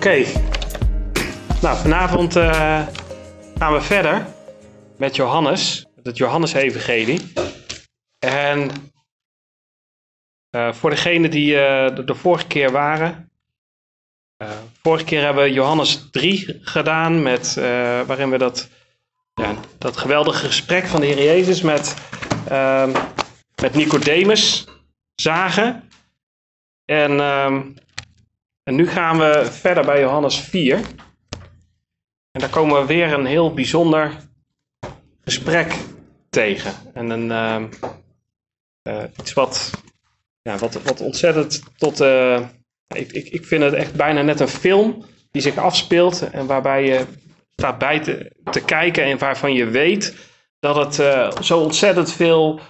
Oké. Nou, vanavond eh, gaan we verder met Johannes, het Johannes-evangelie. En eh, voor degenen die eh, de, vorige keer waren. vorige keer hebben we Johannes 3 gedaan, met, waarin we dat, ja, dat geweldige gesprek van de Heer Jezus met, ehm, met Nicodemus zagen. En, ehm, en nu gaan we verder bij Johannes 4. En daar komen we weer een heel bijzonder gesprek tegen. En een, ehm, eh, iets wat, ja, wat, wat ontzettend tot. eh, ik, ik, ik vind het echt bijna net een film die zich afspeelt. En waarbij je staat bij te, te kijken en waarvan je weet dat het eh, zo ontzettend veel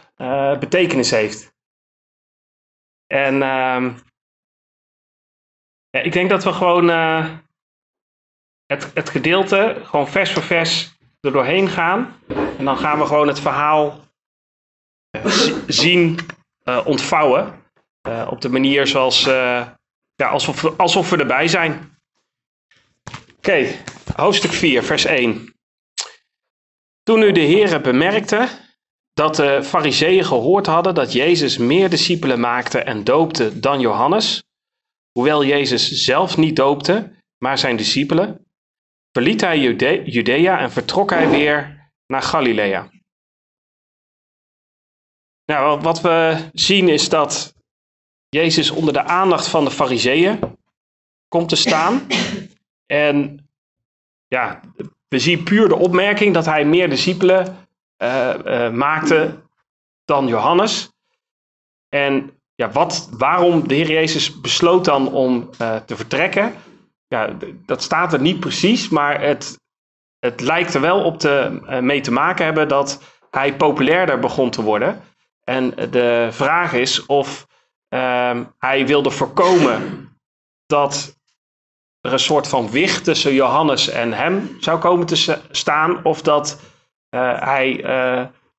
betekenis heeft. En ehm, ja, ik denk dat we gewoon eh, het, het gedeelte gewoon vers voor vers er doorheen gaan. En dan gaan we gewoon het verhaal eh, zi- zien eh, ontvouwen. Op de manier zoals, ja, alsof, we- alsof we erbij zijn. Oké, hoofdstuk 4, vers 1. Toen nu de Heere bemerkte dat de fariseeën gehoord hadden dat Jezus meer discipelen maakte en doopte dan Johannes, hoewel Jezus zelf niet doopte, maar zijn discipelen, verliet hij Jude- Judea en vertrok hij weer naar Galilea. Nou, wat we zien is dat Jezus onder de aandacht van de fariseeën komt te staan. En ja, we zien puur de opmerking dat hij meer discipelen eh, eh, maakte dan Johannes. En ja, wat, waarom de Heer Jezus besloot dan om eh, te vertrekken, ja, dat staat er niet precies, maar het, het lijkt er wel op te, eh, mee te maken hebben dat hij populairder begon te worden. En de vraag is of ehm, hij wilde voorkomen dat er een soort van wicht tussen Johannes en hem zou komen te staan, of dat eh, hij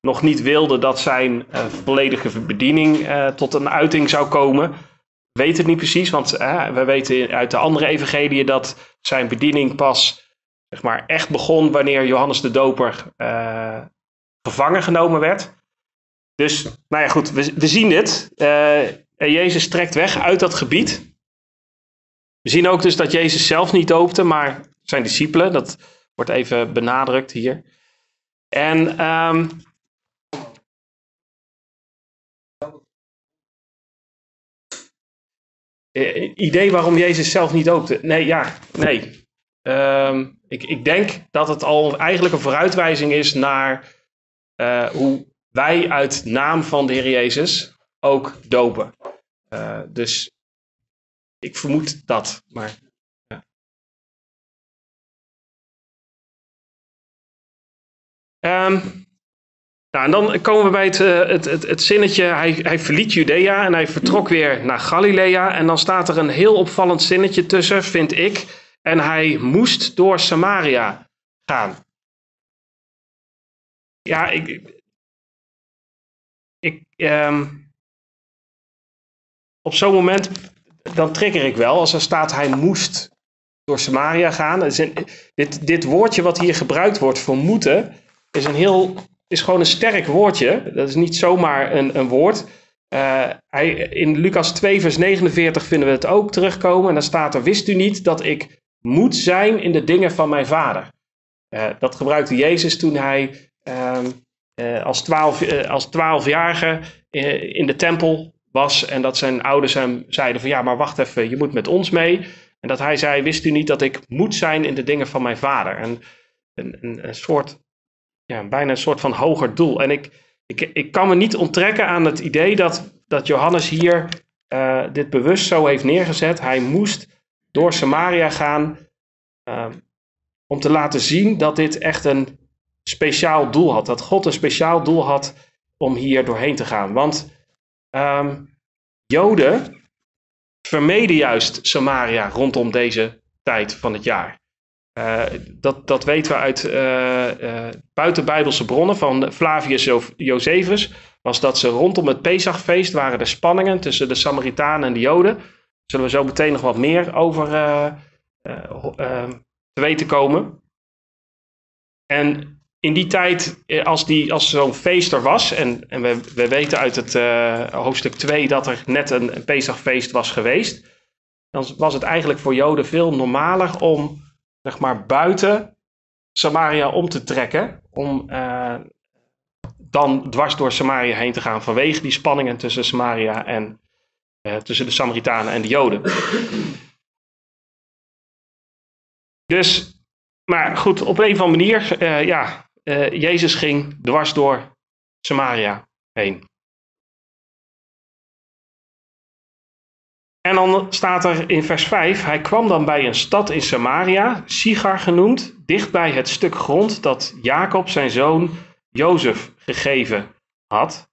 nog niet wilde dat zijn eh, volledige bediening eh, tot een uiting zou komen. Weet het niet precies, want eh, we weten uit de andere evangeliën dat zijn bediening pas zeg maar, echt begon wanneer Johannes de Doper gevangen genomen werd. Dus, nou ja, goed, we, we zien dit. En Jezus trekt weg uit dat gebied. We zien ook dus dat Jezus zelf niet doopte, maar zijn discipelen. Dat wordt even benadrukt hier. En ehm, idee waarom Jezus zelf niet doopte? Nee, ja, nee. Ehm, ik, ik denk dat het al eigenlijk een vooruitwijzing is naar eh, hoe wij uit naam van de Heer Jezus ook dopen. Eh, dus ik vermoed dat, maar. Ja. Ehm, nou, en dan komen we bij het, eh, het, het, het zinnetje, hij, hij verliet Judea en hij vertrok weer naar Galilea. En dan staat er een heel opvallend zinnetje tussen, vind ik. En hij moest door Samaria gaan. Ja, ik, ik- ehm, op zo'n moment, dan trigger ik wel als er staat hij moest door Samaria gaan. Dit, dit woordje wat hier gebruikt wordt voor moeten, is, een heel, is gewoon een sterk woordje. Dat is niet zomaar een, een woord. Eh, hij, in Lucas 2, vers 49 vinden we het ook terugkomen. En dan staat er, wist u niet dat ik moet zijn in de dingen van mijn vader? Eh, dat gebruikte Jezus toen hij ehm, eh, als, twaalf, als twaalfjarige in de tempel was. En dat zijn ouders hem zeiden van ja, maar wacht even, je moet met ons mee. En dat hij zei, wist u niet dat ik moet zijn in de dingen van mijn vader? En een, een, een soort, ja, bijna een soort van hoger doel. En ik, ik, ik kan me niet onttrekken aan het idee dat, dat Johannes hier eh, dit bewust zo heeft neergezet. Hij moest door Samaria gaan ehm, om te laten zien dat dit echt een speciaal doel had. Dat God een speciaal doel had om hier doorheen te gaan. Want ehm, Joden vermeden juist Samaria rondom deze tijd van het jaar. Eh, dat, dat weten we uit eh, buitenbijbelse bronnen van Flavius Jo- Josephus. Was dat ze rondom het Pesachfeest waren er spanningen tussen de Samaritanen en de Joden. Zullen we zo meteen nog wat meer over, te weten komen. En in die tijd, als, die, als zo'n feest er was, en, en we, we weten uit het hoofdstuk 2 dat er net een, een Pesachfeest was geweest, dan was het eigenlijk voor Joden veel normaler om zeg maar, buiten Samaria om te trekken. Om uh, dan dwars door Samaria heen te gaan vanwege die spanningen tussen Samaria en uh, tussen de Samaritanen en de Joden. Dus, maar goed, op een of andere manier, uh, ja, Jezus ging dwars door Samaria heen. En dan staat er in vers 5: Hij kwam dan bij een stad in Samaria, Sigar genoemd, dichtbij het stuk grond dat Jacob zijn zoon Jozef gegeven had.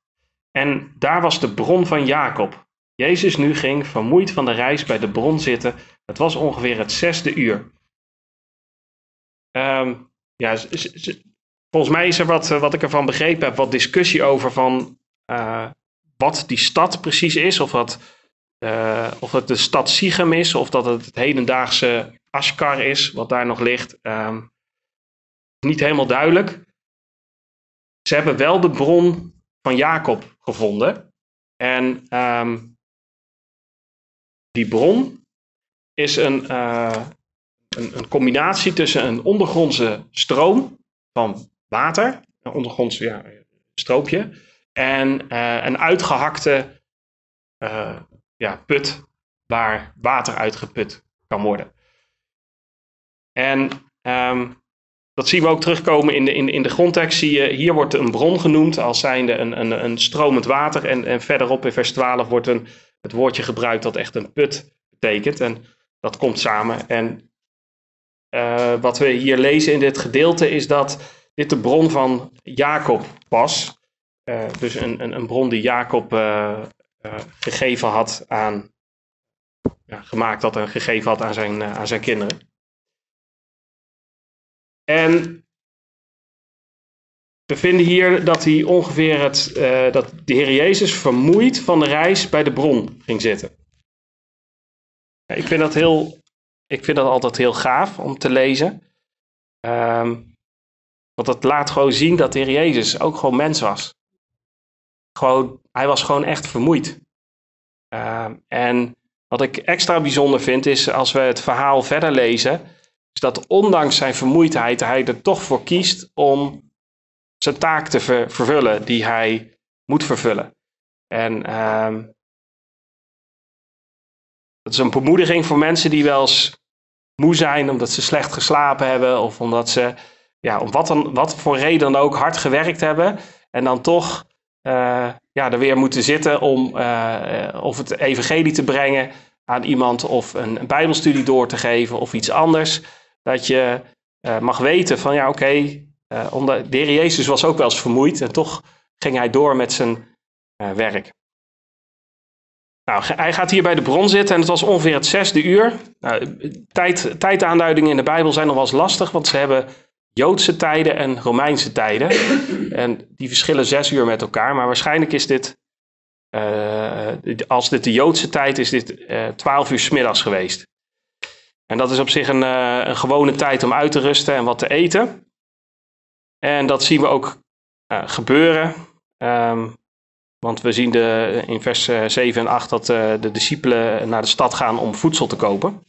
En daar was de bron van Jacob. Jezus nu ging vermoeid van de reis bij de bron zitten. Het was ongeveer het zesde uur. Um, ja, volgens mij is er wat, wat ik ervan begrepen heb, wat discussie over van uh, wat die stad precies is. Of wat uh, of het de stad Sichem is, of dat het het hedendaagse Ashkar is, wat daar nog ligt. Um, niet helemaal duidelijk. Ze hebben wel de bron van Jacob gevonden. En um, die bron is een, uh, een, een, combinatie tussen een ondergrondse stroom van water, een ondergrondse ja, stroopje, en uh, een uitgehakte ja, put waar water uitgeput kan worden. En um, dat zien we ook terugkomen in de, in, in de grondtekst. Zie je, hier wordt een bron genoemd als zijnde een, een, een stromend water. En, en verderop in vers 12 wordt een, het woordje gebruikt dat echt een put betekent. En dat komt samen. En uh, wat we hier lezen in dit gedeelte is dat dit de bron van Jacob was. Uh, dus een, een, een, bron die Jacob uh, gegeven had aan, ja, gemaakt had en gegeven had aan zijn, uh, aan zijn kinderen. En we vinden hier dat hij ongeveer het, uh, dat de Heer Jezus vermoeid van de reis bij de bron ging zitten. Ja, ik, vind dat heel, ik vind dat altijd heel gaaf om te lezen. Um, want dat laat gewoon zien dat de Heer Jezus ook gewoon mens was. Hij was gewoon echt vermoeid. Uh, en wat ik extra bijzonder vind is als we het verhaal verder lezen, is dat ondanks zijn vermoeidheid hij er toch voor kiest om zijn taak te ver vervullen die hij moet vervullen. En uh, dat is een bemoediging voor mensen die wel eens moe zijn omdat ze slecht geslapen hebben of omdat ze, ja, om wat, dan, wat voor reden dan ook hard gewerkt hebben en dan toch ja, er weer moeten zitten om uh, of het evangelie te brengen aan iemand of een, bijbelstudie door te geven of iets anders. Dat je mag weten van ja oké, okay, de Heer Jezus was ook wel eens vermoeid en toch ging hij door met zijn werk. Nou, hij gaat hier bij de bron zitten en het was ongeveer het zesde uur. Nou, tijd, tijdaanduidingen in de Bijbel zijn nog wel eens lastig, want ze hebben Joodse tijden en Romeinse tijden. En die verschillen zes uur met elkaar. Maar waarschijnlijk is dit, uh, als dit de Joodse tijd is, dit uh, twaalf uur s middags geweest. En dat is op zich een, uh, een, gewone tijd om uit te rusten en wat te eten. En dat zien we ook gebeuren. Um, want we zien de, in vers 7 en 8 dat de discipelen naar de stad gaan om voedsel te kopen.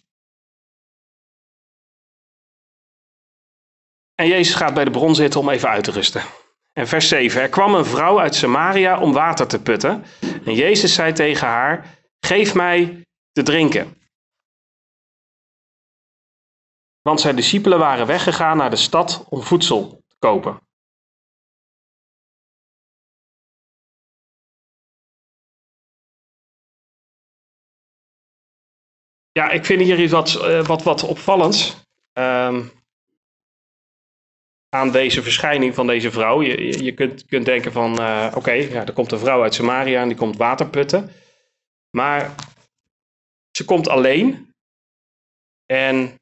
En Jezus gaat bij de bron zitten om even uit te rusten. En vers 7. Er kwam een vrouw uit Samaria om water te putten. En Jezus zei tegen haar: Geef mij te drinken. Want zijn discipelen waren weggegaan naar de stad om voedsel te kopen. Ja, ik vind hier iets wat, uh, wat, wat opvallends. Um, aan deze verschijning van deze vrouw. Je, je kunt, kunt denken van, uh, oké, ja, er komt een vrouw uit Samaria en die komt water putten. Maar ze komt alleen. En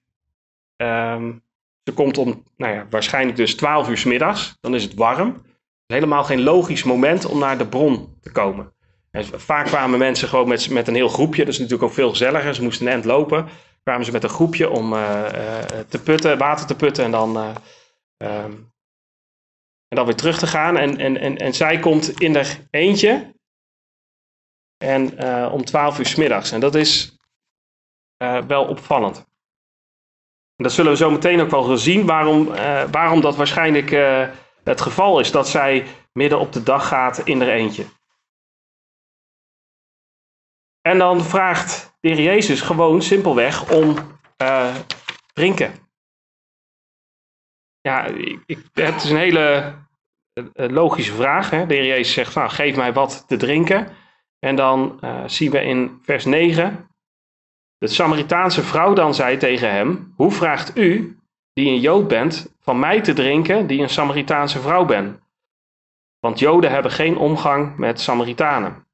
um, ze komt om, nou ja, waarschijnlijk dus 12 uur s middags. Dan is het warm. is helemaal geen logisch moment om naar de bron te komen. En vaak kwamen mensen gewoon met, met een heel groepje. Dat is natuurlijk ook veel gezelliger. Ze moesten een end lopen. kwamen ze met een groepje om te putten, water te putten en dan, ehm, en dan weer terug te gaan. En, en, en, en zij komt in er eentje en om 12 uur s middags. En dat is wel opvallend. En dat zullen we zo meteen ook wel zien, waarom, waarom dat waarschijnlijk het geval is dat zij midden op de dag gaat in er eentje. En dan vraagt de Jezus gewoon simpelweg om drinken. Ja, ik, het is een hele uh, logische vraag. Hè? De heer Jezus zegt, nou, geef mij wat te drinken. En dan uh, zien we in vers 9, de Samaritaanse vrouw dan zei tegen hem, hoe vraagt u, die een Jood bent, van mij te drinken, die een Samaritaanse vrouw ben? Want Joden hebben geen omgang met Samaritanen.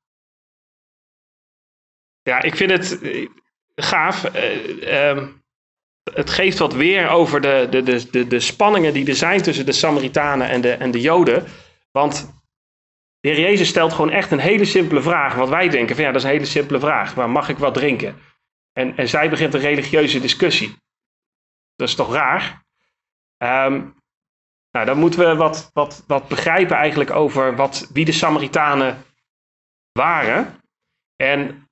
Ja, ik vind het eh, gaaf. Uh, het geeft wat weer over de, de, de, de, de spanningen die er zijn tussen de Samaritanen en de, en de Joden. Want de Heer Jezus stelt gewoon echt een hele simpele vraag. Wat wij denken van ja, dat is een hele simpele vraag. Maar mag ik wat drinken? En, en zij begint een religieuze discussie. Dat is toch raar? Um, nou, dan moeten we wat, wat, wat begrijpen eigenlijk over wat, wie de Samaritanen waren. En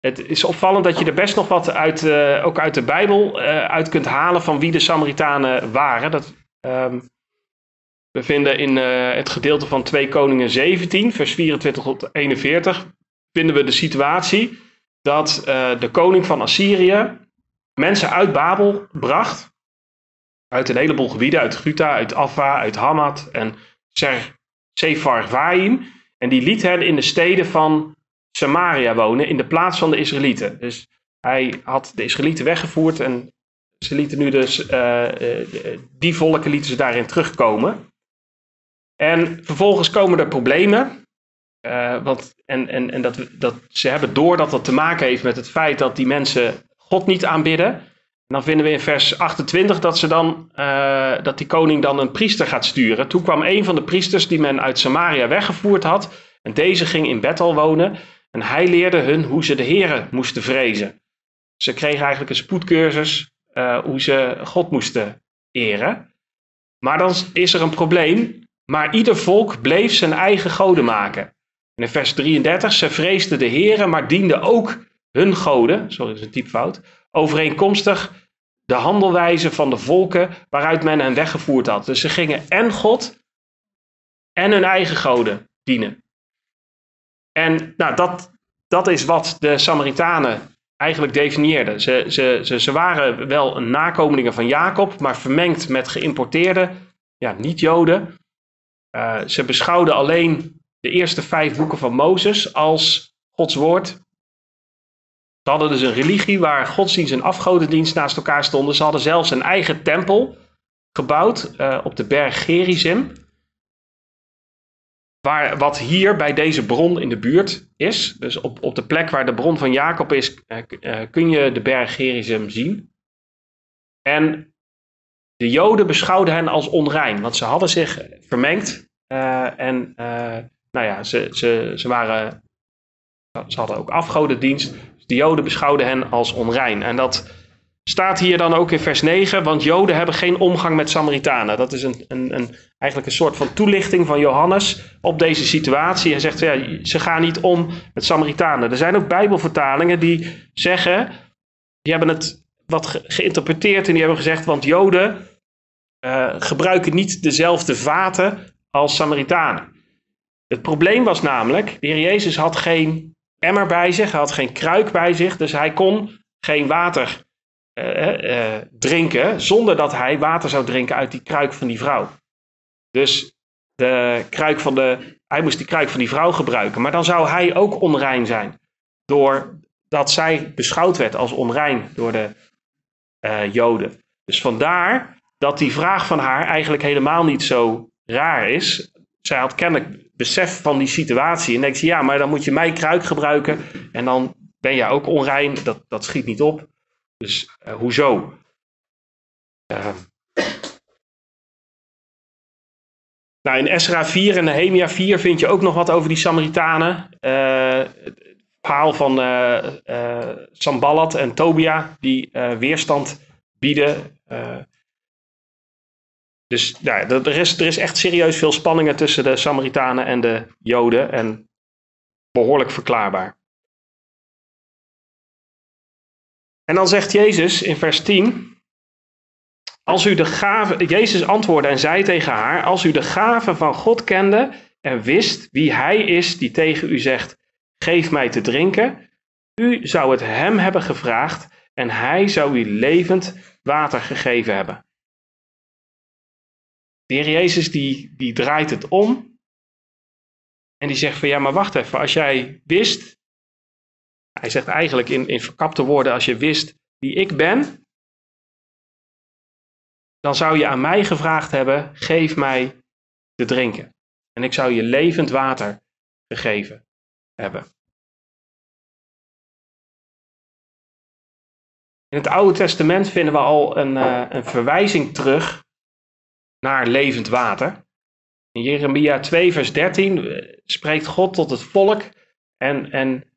het is opvallend dat je er best nog wat uit, uh, ook uit de Bijbel uh, uit kunt halen van wie de Samaritanen waren. Dat, um, we vinden in uh, het gedeelte van 2 Koningen 17, vers 24 tot 41, vinden we de situatie dat de koning van Assyrië mensen uit Babel bracht uit een heleboel gebieden, uit Guta, uit Afwa, uit Hamad en Sepharvaim. En die liet hen in de steden van Samaria wonen, in de plaats van de Israëlieten. Dus hij had de Israëlieten weggevoerd en ze lieten nu dus, uh, die volken lieten ze daarin terugkomen. En vervolgens komen er problemen. Uh, want, en en, en dat, dat, ze hebben door dat dat te maken heeft met het feit dat die mensen God niet aanbidden dan vinden we in vers 28 dat, ze dan, dat die koning dan een priester gaat sturen. Toen kwam een van de priesters die men uit Samaria weggevoerd had. En deze ging in Bethel wonen. En hij leerde hun hoe ze de heren moesten vrezen. Ze kregen eigenlijk een spoedcursus uh, hoe ze God moesten eren. Maar dan is er een probleem. Maar ieder volk bleef zijn eigen goden maken. En in vers 33, ze vreesden de heren, maar dienden ook hun goden. Sorry, dat is een typfout overeenkomstig de handelwijze van de volken waaruit men hen weggevoerd had. Dus ze gingen en God en hun eigen goden dienen. En nou, dat, dat is wat de Samaritanen eigenlijk definieerden. Ze, ze, ze, waren wel nakomelingen van Jacob, maar vermengd met geïmporteerde, ja, niet-Joden. Uh, ze beschouwden alleen de eerste vijf boeken van Mozes als Gods woord. Ze hadden dus een religie waar godsdienst en afgodendienst naast elkaar stonden. Ze hadden zelfs een eigen tempel gebouwd uh, op de berg Gerizim. Waar, wat hier bij deze bron in de buurt is. Dus op, op de plek waar de bron van Jacob is, uh, uh, kun je de berg Gerizim zien. En de Joden beschouwden hen als onrein, want ze hadden zich vermengd. en nou ja, ze, ze, ze, waren, ze hadden ook afgodendienst. De Joden beschouwden hen als onrein. En dat staat hier dan ook in vers 9, want Joden hebben geen omgang met Samaritanen. Dat is een, een, een, eigenlijk een soort van toelichting van Johannes op deze situatie. Hij zegt, ja, ze gaan niet om met Samaritanen. Er zijn ook Bijbelvertalingen die zeggen, die hebben het wat geïnterpreteerd en die hebben gezegd, want Joden uh, gebruiken niet dezelfde vaten als Samaritanen. Het probleem was namelijk, de Heer Jezus had geen emmer bij zich, hij had geen kruik bij zich, dus hij kon geen water uh, uh, drinken zonder dat hij water zou drinken uit die kruik van die vrouw. Dus de kruik van de, hij moest die kruik van die vrouw gebruiken, maar dan zou hij ook onrein zijn, doordat zij beschouwd werd als onrein door de Joden. Dus vandaar dat die vraag van haar eigenlijk helemaal niet zo raar is. Zij had kennelijk besef van die situatie. En denk je, ja, maar dan moet je mij kruik gebruiken. En dan ben je ook onrein. Dat, dat schiet niet op. Dus uh, hoezo? Uh, nou, in Esra 4 en Nehemia 4 vind je ook nog wat over die Samaritanen. Uh, verhaal van uh, Sambalat en Tobia die weerstand bieden. dus ja, er, is, er is echt serieus veel spanningen tussen de Samaritanen en de Joden en behoorlijk verklaarbaar. En dan zegt Jezus in vers 10, als u de gave, Jezus antwoordde en zei tegen haar, als u de gave van God kende en wist wie Hij is die tegen u zegt, geef mij te drinken, u zou het Hem hebben gevraagd en Hij zou u levend water gegeven hebben. De Heer Jezus die, die draait het om en die zegt van ja, maar wacht even, als jij wist, hij zegt eigenlijk in, in verkapte woorden, als je wist wie ik ben, dan zou je aan mij gevraagd hebben, geef mij te drinken. En ik zou je levend water gegeven hebben. In het Oude Testament vinden we al een, uh, een verwijzing terug naar levend water. In Jeremia 2, vers 13 eh, spreekt God tot het volk en, en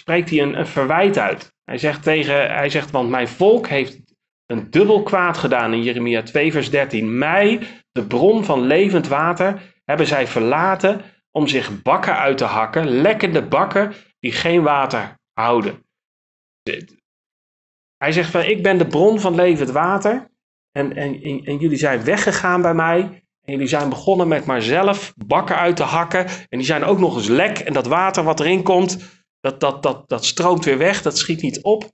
spreekt hij een, een verwijt uit. Hij zegt, tegen, hij zegt, want mijn volk heeft een dubbel kwaad gedaan in Jeremia 2, vers 13. Mij, de bron van levend water, hebben zij verlaten om zich bakken uit te hakken, lekkende bakken die geen water houden. Hij zegt van, ik ben de bron van levend water en, en, en jullie zijn weggegaan bij mij en jullie zijn begonnen met maar zelf bakken uit te hakken en die zijn ook nog eens lek en dat water wat erin komt, dat, dat, dat, stroomt weer weg, dat schiet niet op.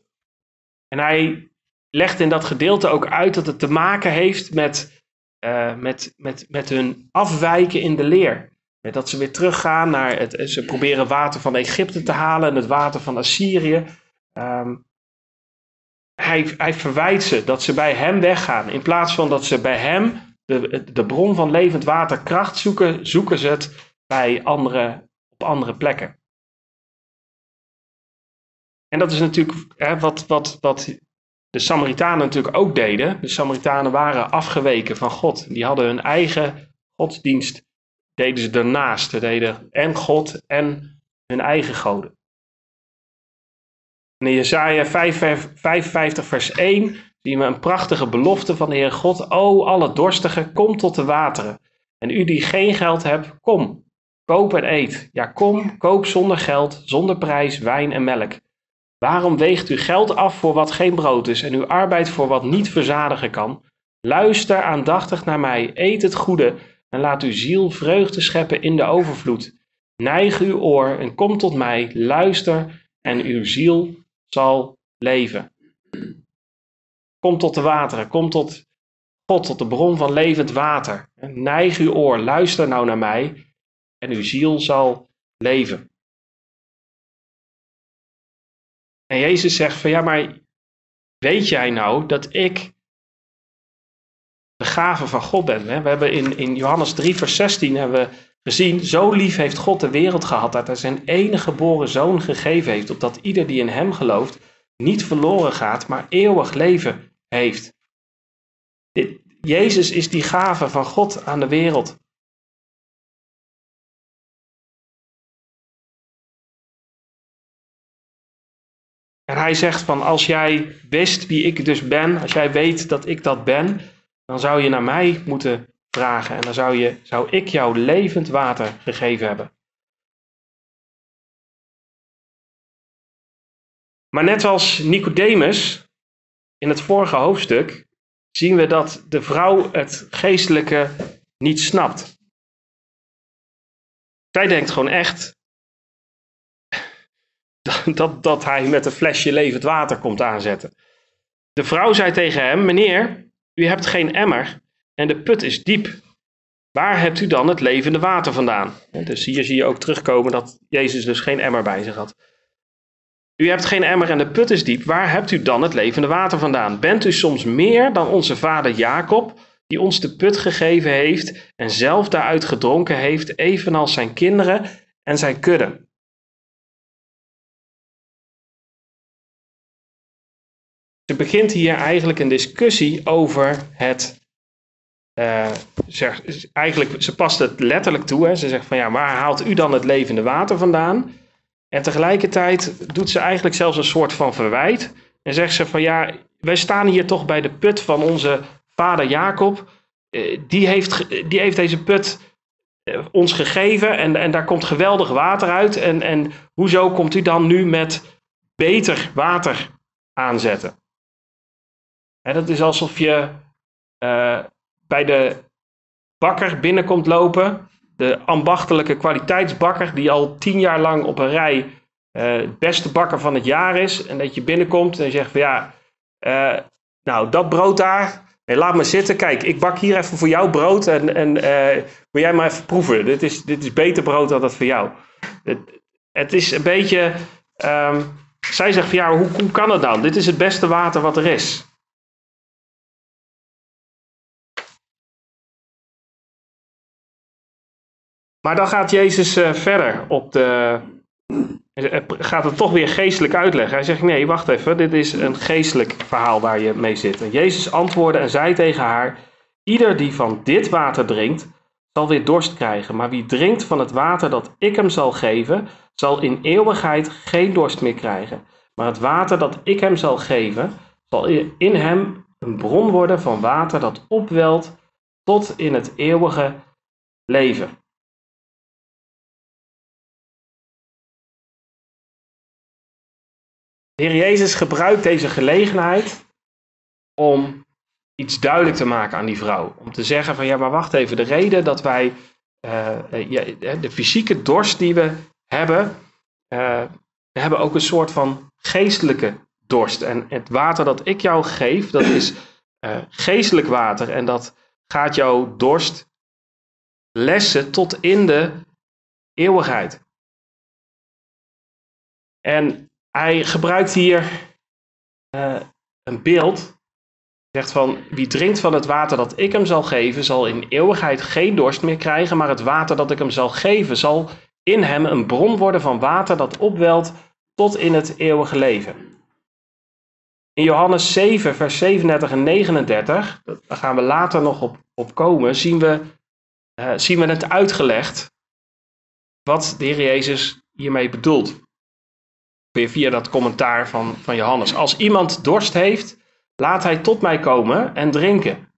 En hij legt in dat gedeelte ook uit dat het te maken heeft met, uh, met, met, met hun afwijken in de leer. Met dat ze weer teruggaan naar het. Ze proberen water van Egypte te halen en het water van Assyrië. Um, hij, hij verwijt ze dat ze bij hem weggaan. In plaats van dat ze bij hem de, de bron van levend water kracht zoeken, zoeken ze het bij andere, op andere plekken. En dat is natuurlijk hè, wat, wat, wat de Samaritanen natuurlijk ook deden. De Samaritanen waren afgeweken van God. Die hadden hun eigen godsdienst, deden ze ernaast. Ze deden en God en hun eigen goden. in Jesaja 55 vers 1 zien we een prachtige belofte van de Heer God. O, alle dorstigen, kom tot de wateren. En u die geen geld hebt, kom, koop en eet. Ja, kom, koop zonder geld, zonder prijs, wijn en melk. Waarom weegt u geld af voor wat geen brood is en uw arbeid voor wat niet verzadigen kan? Luister aandachtig naar mij, eet het goede en laat uw ziel vreugde scheppen in de overvloed. Neig uw oor en kom tot mij, luister en uw ziel zal leven. Kom tot de wateren, kom tot God, tot de bron van levend water. Neig uw oor, luister nou naar mij en uw ziel zal leven. En Jezus zegt van ja, maar weet jij nou dat ik de gave van God ben? Hè? We hebben in, in Johannes 3, vers 16 hebben we gezien, zo lief heeft God de wereld gehad dat hij zijn enige geboren zoon gegeven heeft, opdat ieder die in hem gelooft niet verloren gaat, maar eeuwig leven heeft. Dit, Jezus is die gave van God aan de wereld. En hij zegt van als jij wist wie ik dus ben, als jij weet dat ik dat ben, dan zou je naar mij moeten vragen en dan zou, je, zou ik jou levend water gegeven hebben. Maar net als Nicodemus in het vorige hoofdstuk zien we dat de vrouw het geestelijke niet snapt. Zij denkt gewoon echt dat, dat hij met een flesje levend water komt aanzetten. De vrouw zei tegen hem: Meneer, u hebt geen emmer en de put is diep. Waar hebt u dan het levende water vandaan? Dus hier zie je ook terugkomen dat Jezus dus geen emmer bij zich had. U hebt geen emmer en de put is diep. Waar hebt u dan het levende water vandaan? Bent u soms meer dan onze vader Jacob, die ons de put gegeven heeft en zelf daaruit gedronken heeft, evenals zijn kinderen en zijn kudde? Ze begint hier eigenlijk een discussie over het. Uh, zeg, eigenlijk, ze past het letterlijk toe. Hè. Ze zegt van ja, waar haalt u dan het levende water vandaan? En tegelijkertijd doet ze eigenlijk zelfs een soort van verwijt. En zegt ze van ja, wij staan hier toch bij de put van onze vader Jacob. Eh, die, heeft, die heeft deze put eh, ons gegeven en, en daar komt geweldig water uit. En, en hoezo komt u dan nu met beter water aanzetten? En dat is alsof je uh, bij de bakker binnenkomt lopen. De ambachtelijke kwaliteitsbakker die al tien jaar lang op een rij uh, het beste bakker van het jaar is. En dat je binnenkomt en je zegt van ja, uh, nou dat brood daar, laat maar zitten. Kijk, ik bak hier even voor jou brood en, en wil jij maar even proeven. Dit is, dit is beter brood dan dat voor jou. Het, het is een beetje, um, zij zegt van ja, hoe, hoe kan het dan? Dit is het beste water wat er is. Maar dan gaat Jezus uh, verder op de. Gaat het toch weer geestelijk uitleggen. Hij zegt: Nee, wacht even. Dit is een geestelijk verhaal waar je mee zit. En Jezus antwoordde en zei tegen haar: Ieder die van dit water drinkt, zal weer dorst krijgen. Maar wie drinkt van het water dat ik hem zal geven, zal in eeuwigheid geen dorst meer krijgen. Maar het water dat ik hem zal geven, zal in hem een bron worden van water dat opwelt tot in het eeuwige leven. Heer Jezus gebruikt deze gelegenheid om iets duidelijk te maken aan die vrouw. Om te zeggen van ja, maar wacht even, de reden dat wij uh, de fysieke dorst die we hebben, we hebben ook een soort van geestelijke dorst. En het water dat ik jou geef, dat is geestelijk water en dat gaat jouw dorst lessen tot in de eeuwigheid. En hij gebruikt hier uh, een beeld. Zegt van, wie drinkt van het water dat ik hem zal geven, zal in eeuwigheid geen dorst meer krijgen, maar het water dat ik hem zal geven, zal in hem een bron worden van water dat opwelt tot in het eeuwige leven. In Johannes 7, vers 37 en 39, daar gaan we later nog op, komen, zien we, uh, zien we het uitgelegd wat de Heer Jezus hiermee bedoelt weer via dat commentaar van, van Johannes. Als iemand dorst heeft, laat hij tot mij komen en drinken.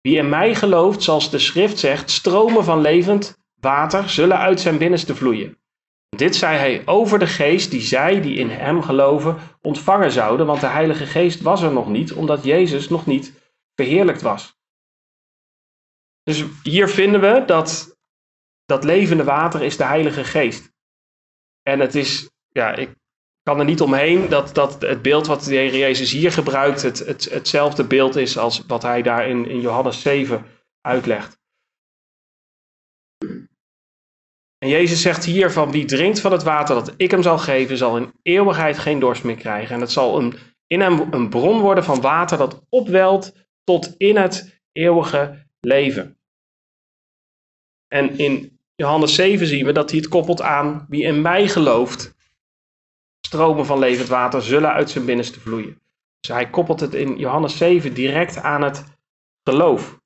Wie in mij gelooft, zoals de schrift zegt, stromen van levend water zullen uit zijn binnenste vloeien. Dit zei hij over de geest die zij die in hem geloven ontvangen zouden, want de Heilige Geest was er nog niet, omdat Jezus nog niet verheerlijkt was. Dus hier vinden we dat dat levende water is de Heilige Geest. En het is, ja, ik kan er niet omheen dat, dat het beeld wat de Heer Jezus hier gebruikt, het, het, hetzelfde beeld is als wat hij daar in, in Johannes 7 uitlegt. En Jezus zegt hier van wie drinkt van het water dat ik hem zal geven, zal in eeuwigheid geen dorst meer krijgen. En het zal een, in hem een bron worden van water dat opwelt tot in het eeuwige leven. En in Johannes 7 zien we dat hij het koppelt aan wie in mij gelooft, stromen van levend water zullen uit zijn binnenste vloeien. Dus hij koppelt het in Johannes 7 direct aan het geloof.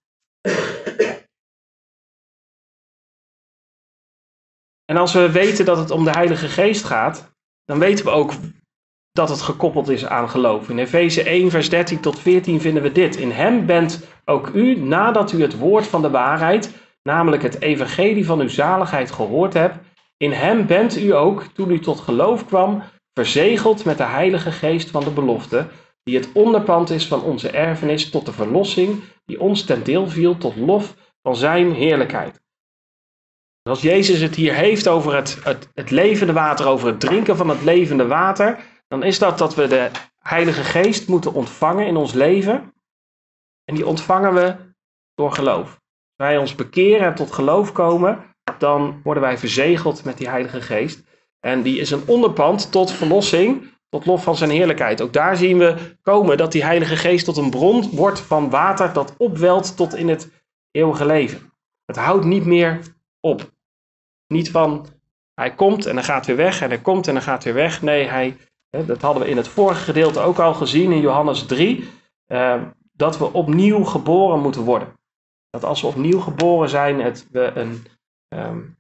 En als we weten dat het om de Heilige Geest gaat, dan weten we ook dat het gekoppeld is aan geloof. In Efeze 1, vers 13 tot 14 vinden we dit. In hem bent ook u, nadat u het woord van de waarheid, namelijk het evangelie van uw zaligheid gehoord hebt, in hem bent u ook, toen u tot geloof kwam, verzegeld met de Heilige Geest van de belofte, die het onderpand is van onze erfenis tot de verlossing die ons ten deel viel tot lof van Zijn heerlijkheid. Als Jezus het hier heeft over het, het, levende water, over het drinken van het levende water, dan is dat dat we de Heilige Geest moeten ontvangen in ons leven. En die ontvangen we door geloof. Als wij ons bekeren en tot geloof komen, dan worden wij verzegeld met die Heilige Geest. En die is een onderpand tot verlossing, tot lof van zijn heerlijkheid. Ook daar zien we komen dat die Heilige Geest tot een bron wordt van water dat opwelt tot in het eeuwige leven. Het houdt niet meer op. Niet van hij komt en hij gaat weer weg en hij komt en hij gaat weer weg. Nee, hij, dat hadden we in het vorige gedeelte ook al gezien in Johannes 3. Eh, dat we opnieuw geboren moeten worden. Dat als we opnieuw geboren zijn, het, we een, um,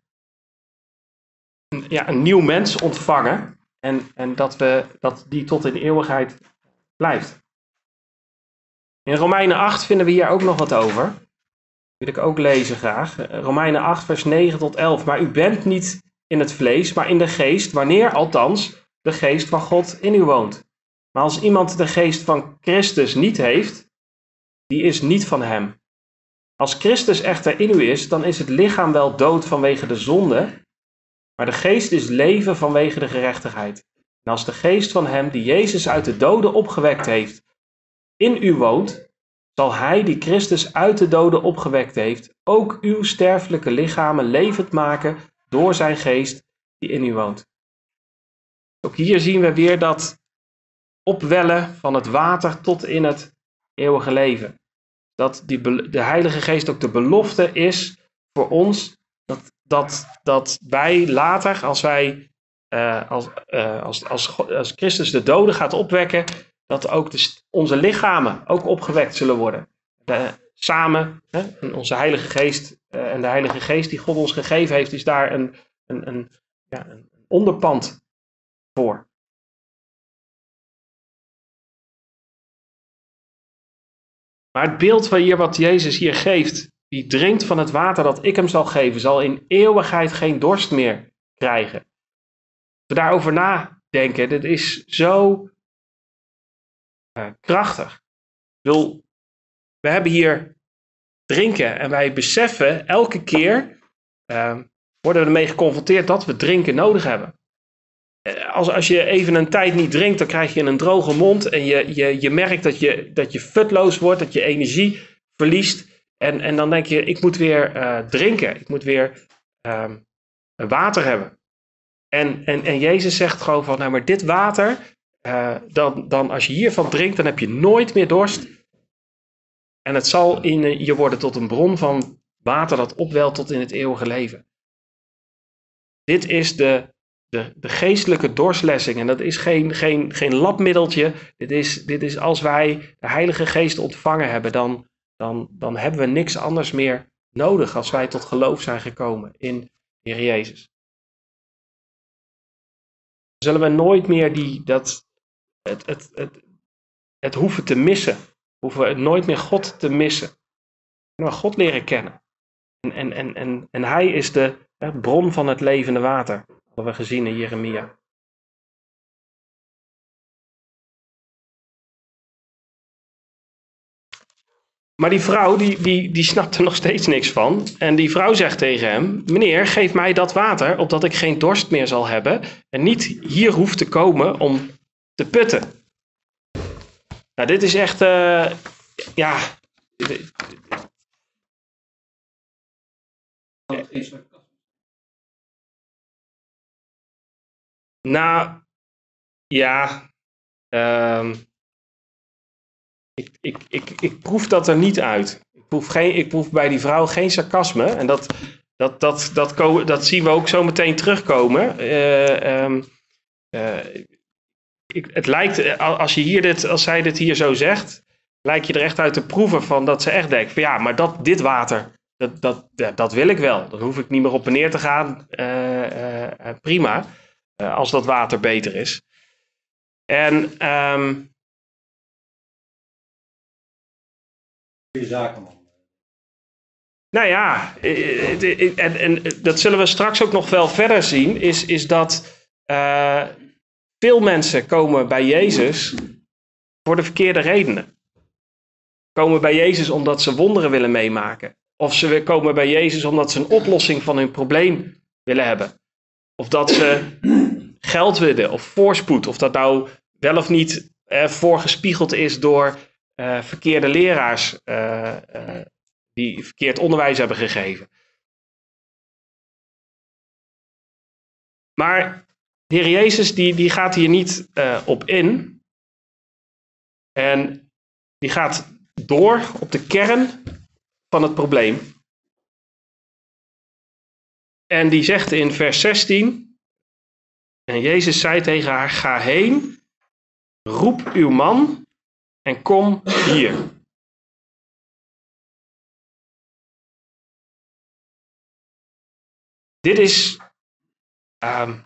een, ja, een nieuw mens ontvangen. En, en dat, we, dat die tot in eeuwigheid blijft. In Romeinen 8 vinden we hier ook nog wat over. Wil ik ook lezen graag. Romeinen 8, vers 9 tot 11. Maar u bent niet in het vlees, maar in de geest, wanneer althans de geest van God in u woont. Maar als iemand de geest van Christus niet heeft, die is niet van hem. Als Christus echter in u is, dan is het lichaam wel dood vanwege de zonde, maar de geest is leven vanwege de gerechtigheid. En als de geest van hem die Jezus uit de doden opgewekt heeft, in u woont, zal hij die Christus uit de doden opgewekt heeft, ook uw sterfelijke lichamen levend maken door zijn geest die in u woont. Ook hier zien we weer dat opwellen van het water tot in het eeuwige leven. Dat die, de Heilige Geest ook de belofte is voor ons dat, dat, wij later, als wij als, uh, als, als, als Christus de doden gaat opwekken, dat ook de, onze lichamen ook opgewekt zullen worden. De, samen, hè, onze Heilige Geest uh, en de Heilige Geest die God ons gegeven heeft, is daar een, een, een, ja, een onderpand voor. Maar het beeld van hier wat Jezus hier geeft, die drinkt van het water dat ik hem zal geven, zal in eeuwigheid geen dorst meer krijgen. Als we daarover nadenken, dit is zo uh, krachtig. we hebben hier drinken en wij beseffen elke keer, uh, worden we ermee geconfronteerd dat we drinken nodig hebben. Eh, als, als je even een tijd niet drinkt, dan krijg je een droge mond en je, je, je merkt dat je, dat je futloos wordt, dat je energie verliest. En, en dan denk je, ik moet weer uh, drinken, ik moet weer uh, water hebben. En, en, en Jezus zegt gewoon van, nou maar dit water, uh, dan, dan als je hiervan drinkt, dan heb je nooit meer dorst. En het zal in je worden tot een bron van water dat opwelt tot in het eeuwige leven. Dit is de de, de geestelijke doorslessing. En dat is geen, geen, geen labmiddeltje. Dit is, dit is als wij de Heilige Geest ontvangen hebben, dan, dan, dan hebben we niks anders meer nodig als wij tot geloof zijn gekomen in Heer Jezus. Zullen we nooit meer die, dat, het, het, het, het hoeven te missen. Hoeven we nooit meer God te missen. We God leren kennen. En, en, en, en, en Hij is de bron van het levende water. Wat we gezien in Jeremia. Maar die vrouw, die, die, die snapt er nog steeds niks van. En die vrouw zegt tegen hem: Meneer, geef mij dat water, opdat ik geen dorst meer zal hebben. En niet hier hoef te komen om te putten. Nou, dit is echt. Uh, ja. Nou, ja. Um, ik, ik, ik, ik proef dat er niet uit. Ik proef, geen, ik proef bij die vrouw geen sarcasme. En dat, dat, dat, dat, zien we ook zo meteen terugkomen. Uh, um, uh, ik, het lijkt, als, je hier dit, als zij dit hier zo zegt, lijkt je er echt uit te proeven van dat ze echt denkt: van ja, maar dat, dit water, dat, dat, dat wil ik wel. Dan hoef ik niet meer op en neer te gaan. Prima. Als dat water beter is. En. Um, man. Nou ja, en, en dat zullen we straks ook nog wel verder zien, is, is dat uh, veel mensen komen bij Jezus voor de verkeerde redenen. Komen bij Jezus omdat ze wonderen willen meemaken. Of ze komen bij Jezus omdat ze een oplossing van hun probleem willen hebben. Of dat ze geld willen of voorspoed. Of dat nou wel of niet eh, voorgespiegeld is door uh, verkeerde leraars uh, uh, die verkeerd onderwijs hebben gegeven. Maar de Heer Jezus die, die gaat hier niet op in. En die gaat door op de kern van het probleem. En die zegt in vers 16. En Jezus zei tegen haar: Ga heen, roep uw man en kom hier. Dit is ehm,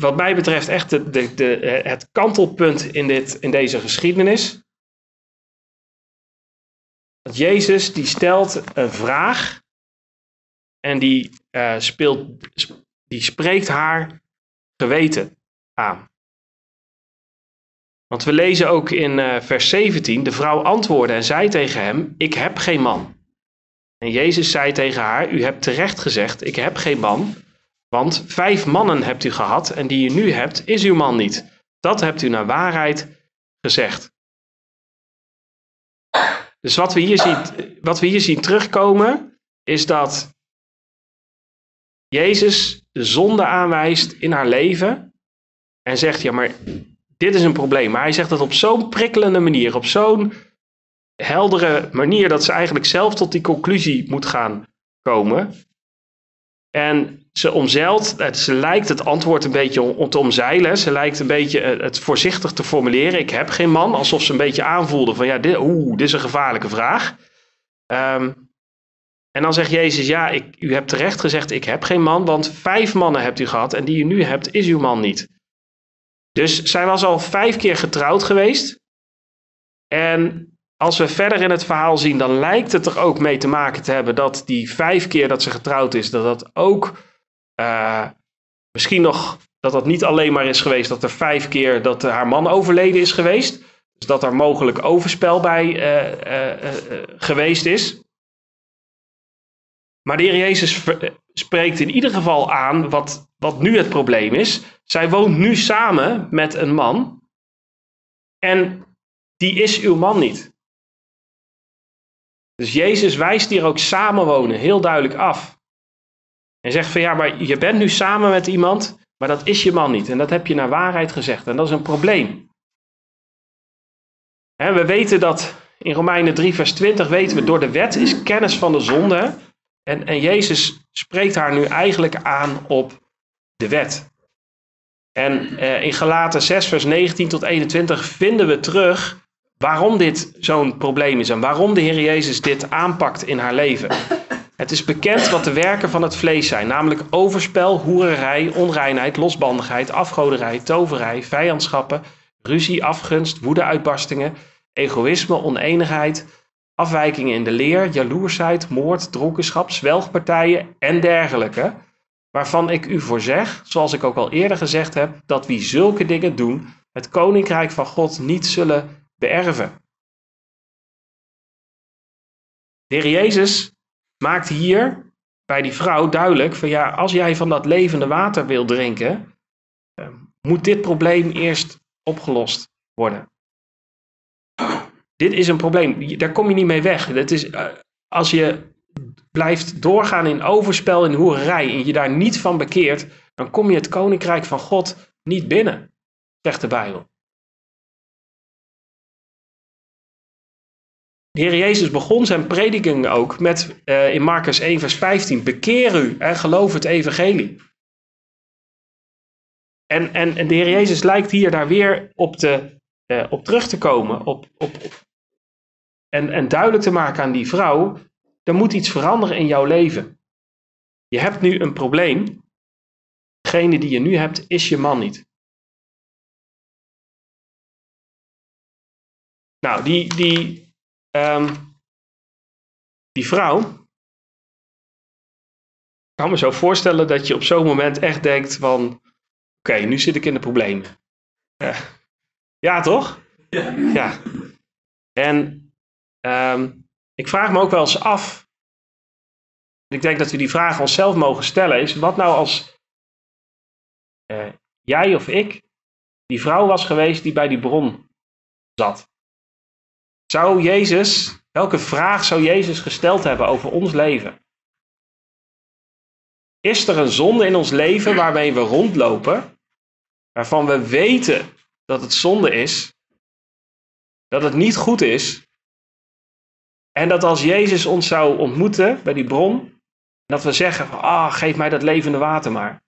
wat mij betreft echt de, de, de, het kantelpunt in, dit, in deze geschiedenis. Dat Jezus die stelt een vraag en die, uh, speelt, die spreekt haar geweten aan. Want we lezen ook in uh, vers 17, de vrouw antwoordde en zei tegen hem, ik heb geen man. En Jezus zei tegen haar, u hebt terecht gezegd, ik heb geen man, want vijf mannen hebt u gehad en die u nu hebt, is uw man niet. Dat hebt u naar waarheid gezegd. Dus wat we hier zien, wat we hier zien terugkomen, is dat Jezus de zonde aanwijst in haar leven en zegt, ja maar dit is een probleem. Maar hij zegt dat op zo'n prikkelende manier, op zo'n heldere manier, dat ze eigenlijk zelf tot die conclusie moet gaan komen. En ze omzeilt, ze lijkt het antwoord een beetje om te omzeilen. Ze lijkt een beetje het voorzichtig te formuleren. Ik heb geen man, alsof ze een beetje aanvoelde van ja, dit, dit is een gevaarlijke vraag. Um, en dan zegt Jezus, ja, ik, u hebt terecht gezegd, ik heb geen man, want vijf mannen hebt u gehad en die u nu hebt, is uw man niet. Dus zij was al vijf keer getrouwd geweest. En als we verder in het verhaal zien, dan lijkt het er ook mee te maken te hebben dat die vijf keer dat ze getrouwd is, dat dat ook uh, misschien nog, dat dat niet alleen maar is geweest dat er vijf keer dat haar man overleden is geweest. Dus dat er mogelijk overspel bij uh, uh, geweest is. Maar de Heer Jezus spreekt in ieder geval aan wat, wat nu het probleem is. Zij woont nu samen met een man. En die is uw man niet. Dus Jezus wijst hier ook samenwonen heel duidelijk af. En zegt van ja, maar je bent nu samen met iemand, maar dat is je man niet. En dat heb je naar waarheid gezegd. En dat is een probleem. we weten dat in Romeinen 3, vers 20 weten we, door de wet is kennis van de zonde. En, en Jezus spreekt haar nu eigenlijk aan op de wet. En eh, in Galaten 6, vers 19 tot 21 vinden we terug waarom dit zo'n probleem is en waarom de Heer Jezus dit aanpakt in haar leven. Het is bekend wat de werken van het vlees zijn, namelijk overspel, hoererij, onreinheid, losbandigheid, afgoderij, toverij, vijandschappen, ruzie, afgunst, woedeuitbarstingen, egoïsme, oneenigheid, afwijkingen in de leer, jaloersheid, moord, dronkenschap, zwelgpartijen en dergelijke, waarvan ik u voor zeg, zoals ik ook al eerder gezegd heb, dat wie zulke dingen doen, het koninkrijk van God niet zullen beërven. De Heer Jezus maakt hier bij die vrouw duidelijk van ja, als jij van dat levende water wil drinken, eh, moet dit probleem eerst opgelost worden. Dit is een probleem, daar kom je niet mee weg. Dat is, eh, als je blijft doorgaan in overspel en hoerij en je daar niet van bekeert, dan kom je het koninkrijk van God niet binnen, zegt de Bijbel. De Heer Jezus begon zijn prediking ook met uh, in Marcus 1, vers 15: Bekeer u en geloof het evangelie. En, en, en de Heer Jezus lijkt hier daar weer op, te, uh, op terug te komen. Op, op, en, en duidelijk te maken aan die vrouw: er moet iets veranderen in jouw leven. Je hebt nu een probleem. Degene die je nu hebt, is je man niet. Nou, die, die, Um, die vrouw. Ik kan me zo voorstellen dat je op zo'n moment echt denkt van... Oké, nu zit ik in de problemen. Uh, ja, toch? Ja. ja. En um, ik vraag me ook wel eens af... Ik denk dat we die vraag onszelf mogen stellen. Is wat nou als uh, jij of ik die vrouw was geweest die bij die bron zat? Zou Jezus, welke vraag zou Jezus gesteld hebben over ons leven? Is er een zonde in ons leven waarmee we rondlopen, waarvan we weten dat het zonde is, dat het niet goed is, en dat als Jezus ons zou ontmoeten bij die bron, dat we zeggen: Ah, geef mij dat levende water maar.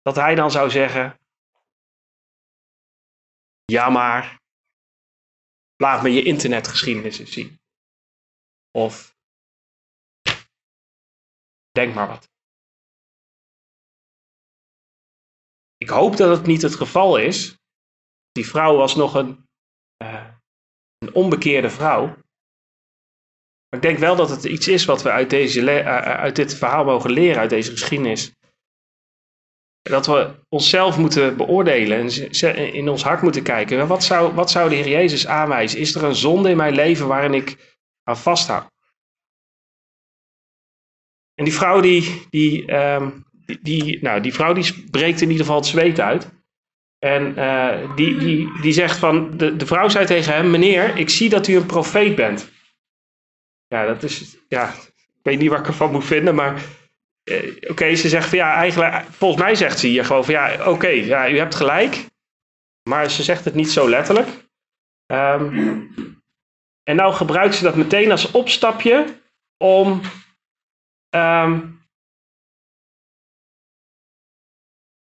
Dat hij dan zou zeggen: Ja, maar. Laat me je internetgeschiedenis eens zien. Of. Denk maar wat. Ik hoop dat het niet het geval is. Die vrouw was nog een. Eh, een onbekeerde vrouw. Maar ik denk wel dat het iets is wat we uit, deze uit dit verhaal mogen leren, uit deze geschiedenis. Dat we onszelf moeten beoordelen en in ons hart moeten kijken. Wat zou, wat zou de Heer Jezus aanwijzen? Is er een zonde in mijn leven waarin ik aan vasthoud? En die vrouw die, die, die, die, nou, die vrouw die breekt in ieder geval het zweet uit. En uh, die, die, die zegt van, de, de vrouw zei tegen hem, meneer, ik zie dat u een profeet bent. Ja, dat is, ja, ik weet niet wat ik ervan moet vinden, maar uh, oké, ze zegt van ja, eigenlijk, volgens mij zegt ze hier gewoon van ja, oké, ja, u hebt gelijk. Maar ze zegt het niet zo letterlijk. Um, en nou gebruikt ze dat meteen als opstapje om um,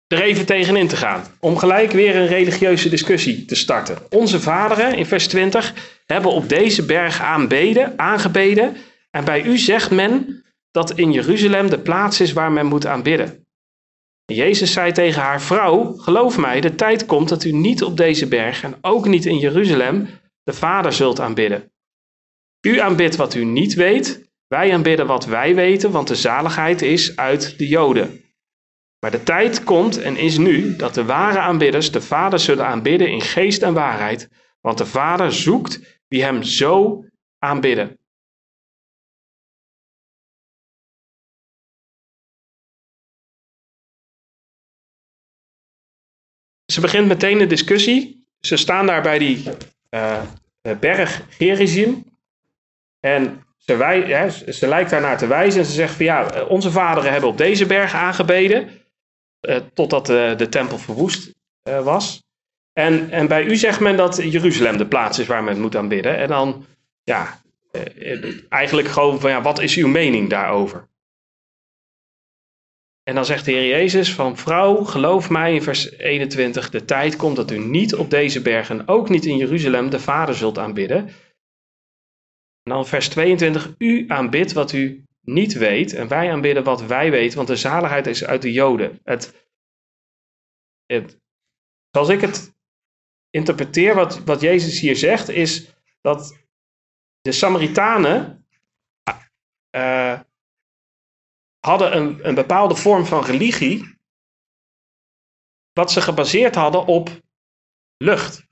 er even tegenin te gaan. Om gelijk weer een religieuze discussie te starten. Onze vaderen, in vers 20, hebben op deze berg aanbeden, aangebeden. En bij u zegt men dat in Jeruzalem de plaats is waar men moet aanbidden. Jezus zei tegen haar vrouw: Geloof mij, de tijd komt dat u niet op deze berg en ook niet in Jeruzalem de Vader zult aanbidden. U aanbidt wat u niet weet, wij aanbidden wat wij weten, want de zaligheid is uit de Joden. Maar de tijd komt en is nu dat de ware aanbidders de Vader zullen aanbidden in geest en waarheid, want de Vader zoekt wie hem zo aanbidden. Ze begint meteen de discussie. Ze staan daar bij die uh, berg Gerizim. En ze, wij, ze lijkt daarnaar te wijzen en ze zegt van ja, onze vaderen hebben op deze berg aangebeden. Uh, totdat de, de tempel verwoest uh, was. En, en bij u zegt men dat Jeruzalem de plaats is waar men moet aanbidden. En dan, ja, eigenlijk gewoon van ja, wat is uw mening daarover? En dan zegt de Heer Jezus van vrouw, geloof mij in vers 21, de tijd komt dat u niet op deze bergen, ook niet in Jeruzalem, de Vader zult aanbidden. En dan vers 22, u aanbidt wat u niet weet en wij aanbidden wat wij weten, want de zaligheid is uit de Joden. Het, het, zoals ik het interpreteer, wat, wat Jezus hier zegt, is dat de Samaritanen uh, hadden een, een bepaalde vorm van religie, wat ze gebaseerd hadden op lucht.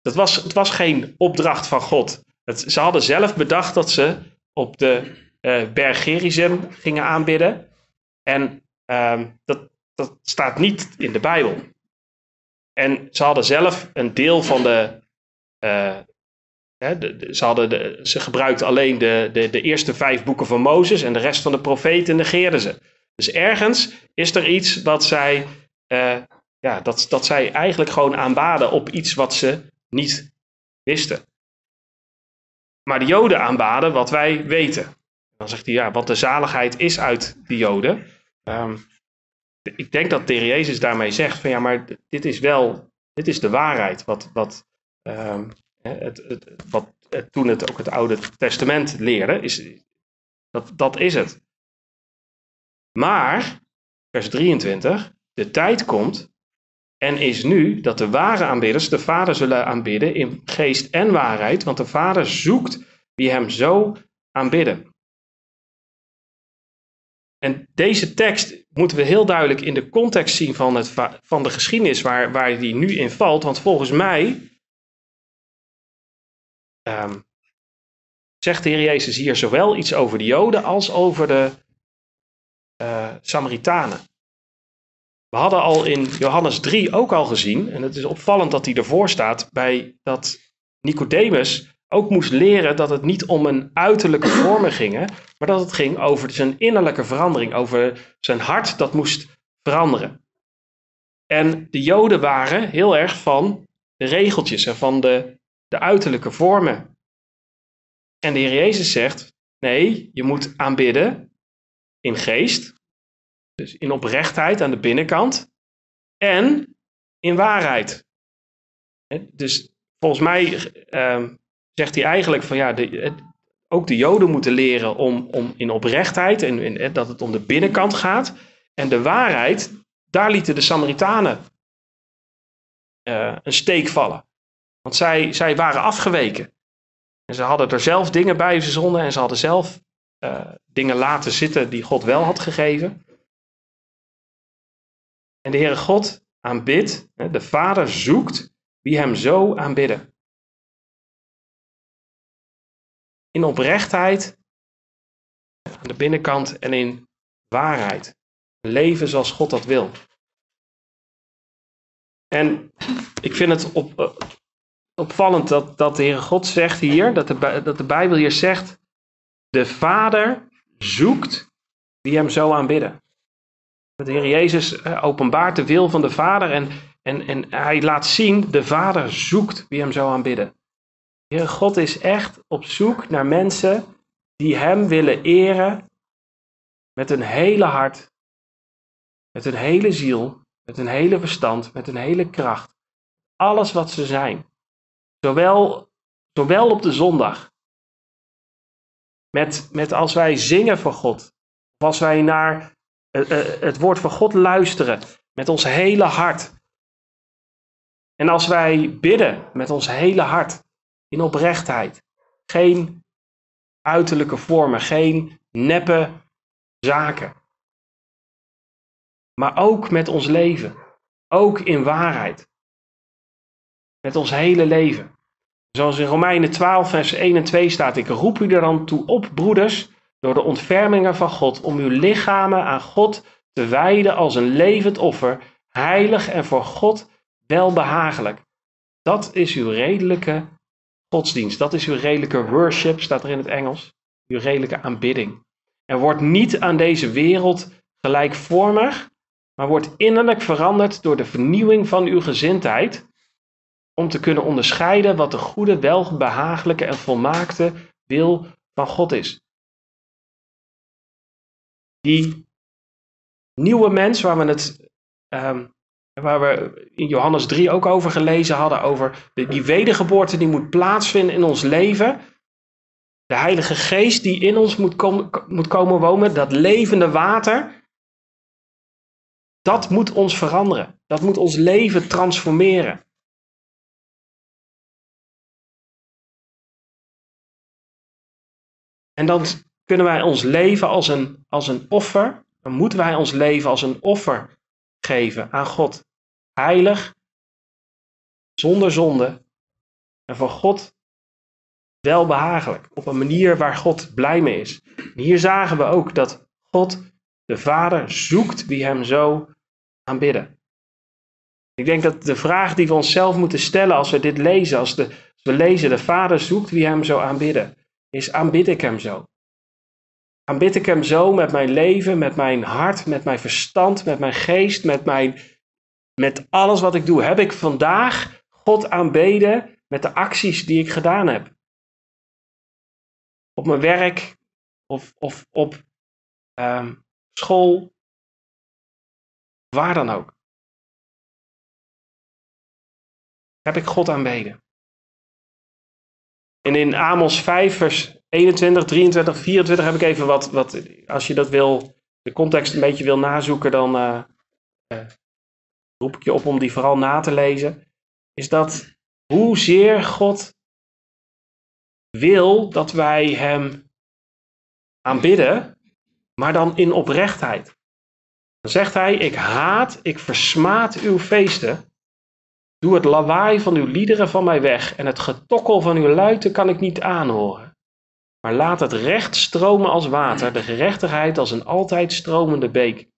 Dat was, het was geen opdracht van God. Het, ze hadden zelf bedacht dat ze op de uh, gingen aanbidden. En uh, dat, dat staat niet in de Bijbel. En ze hadden zelf een deel van de, uh, ze, hadden de, ze gebruikten alleen de, de, de eerste vijf boeken van Mozes en de rest van de profeten negeerden ze. Dus ergens is er iets wat zij, uh, ja, dat, dat zij eigenlijk gewoon aanbaden op iets wat ze niet wisten. Maar de Joden aanbaden wat wij weten. Dan zegt hij, ja, want de zaligheid is uit de Joden. Um, ik denk dat de Jezus daarmee zegt van ja, maar dit is wel, dit is de waarheid. Wat, wat, um, het, het, wat toen het ook het Oude Testament leerde, is, dat, dat is het. Maar, vers 23, de tijd komt en is nu dat de ware aanbidders de Vader zullen aanbidden in geest en waarheid, want de Vader zoekt wie hem zo aanbidden. En deze tekst moeten we heel duidelijk in de context zien van, het, van de geschiedenis waar, waar die nu in valt. Want volgens mij um, zegt de Heer Jezus hier zowel iets over de Joden als over de uh, Samaritanen. We hadden al in Johannes 3 ook al gezien, en het is opvallend dat hij ervoor staat, bij dat Nicodemus ook moest leren dat het niet om een uiterlijke vormen ging, maar dat het ging over zijn innerlijke verandering, over zijn hart dat moest veranderen. En de Joden waren heel erg van de regeltjes en van de de uiterlijke vormen. En de Heer Jezus zegt: nee, je moet aanbidden in geest, dus in oprechtheid aan de binnenkant, en in waarheid. Dus volgens mij uh, zegt hij eigenlijk van ja, de, ook de Joden moeten leren om, om in oprechtheid en, en, dat het om de binnenkant gaat. En de waarheid, daar lieten de Samaritanen uh, een steek vallen. Want zij, zij waren afgeweken. En ze hadden er zelf dingen bij verzonnen en ze hadden zelf uh, dingen laten zitten die God wel had gegeven. En de Heere God aanbidt, de Vader zoekt wie hem zo aanbidden. In oprechtheid, aan de binnenkant en in waarheid. Leven zoals God dat wil. En ik vind het op, uh, opvallend dat, dat de Heere God zegt hier, dat de, dat de Bijbel hier zegt, de Vader zoekt wie hem zo aanbidden. De Heer Jezus eh, openbaart de wil van de Vader en, en, en hij laat zien, de Vader zoekt wie hem zo aanbidden. Heer God is echt op zoek naar mensen die hem willen eren met hun hele hart, met hun hele ziel, met hun hele verstand, met hun hele kracht. Alles wat ze zijn. Zowel, zowel op de zondag, met, met als wij zingen voor God, of als wij naar uh, uh, het woord van God luisteren met ons hele hart. En als wij bidden met ons hele hart, in oprechtheid, geen uiterlijke vormen, geen neppe zaken. Maar ook met ons leven, ook in waarheid. Met ons hele leven. Zoals in Romeinen 12, vers 1 en 2 staat: Ik roep u er dan toe op, broeders, door de ontfermingen van God, om uw lichamen aan God te wijden als een levend offer, heilig en voor God welbehagelijk. Dat is uw redelijke godsdienst. Dat is uw redelijke worship, staat er in het Engels. Uw redelijke aanbidding. En wordt niet aan deze wereld gelijkvormig, maar wordt innerlijk veranderd door de vernieuwing van uw gezindheid om te kunnen onderscheiden wat de goede, welbehagelijke en volmaakte wil van God is. Die nieuwe mens waar we het um, waar we in Johannes 3 ook over gelezen hadden, over die wedergeboorte die moet plaatsvinden in ons leven. De Heilige Geest die in ons moet, kom, moet komen wonen, dat levende water, dat moet ons veranderen. Dat moet ons leven transformeren. En dan kunnen wij ons leven als een, als een offer, dan moeten wij ons leven als een offer geven aan God. Heilig, zonder zonde en voor God welbehagelijk. Op een manier waar God blij mee is. Hier zagen we ook dat God, de Vader, zoekt wie hem zo aanbidden. Ik denk dat de vraag die we onszelf moeten stellen als we dit lezen, als, de, we lezen, de Vader zoekt wie hem zo aanbidden is aanbid ik Hem zo? Aanbid ik Hem zo met mijn leven, met mijn hart, met mijn verstand, met mijn geest, met, mijn, met alles wat ik doe? Heb ik vandaag God aanbeden met de acties die ik gedaan heb? Op mijn werk of, of op um, school, waar dan ook. Heb ik God aanbeden? En in Amos 5, vers 21, 23, 24 heb ik even wat, wat als je dat wil, de context een beetje wil nazoeken, dan uh, uh, roep ik je op om die vooral na te lezen. Is dat hoezeer God wil dat wij Hem aanbidden, maar dan in oprechtheid. Dan zegt hij: Ik haat, ik versmaad uw feesten. Doe het lawaai van uw liederen van mij weg en het getokkel van uw luiten kan ik niet aanhoren. Maar laat het recht stromen als water, de gerechtigheid als een altijd stromende beek.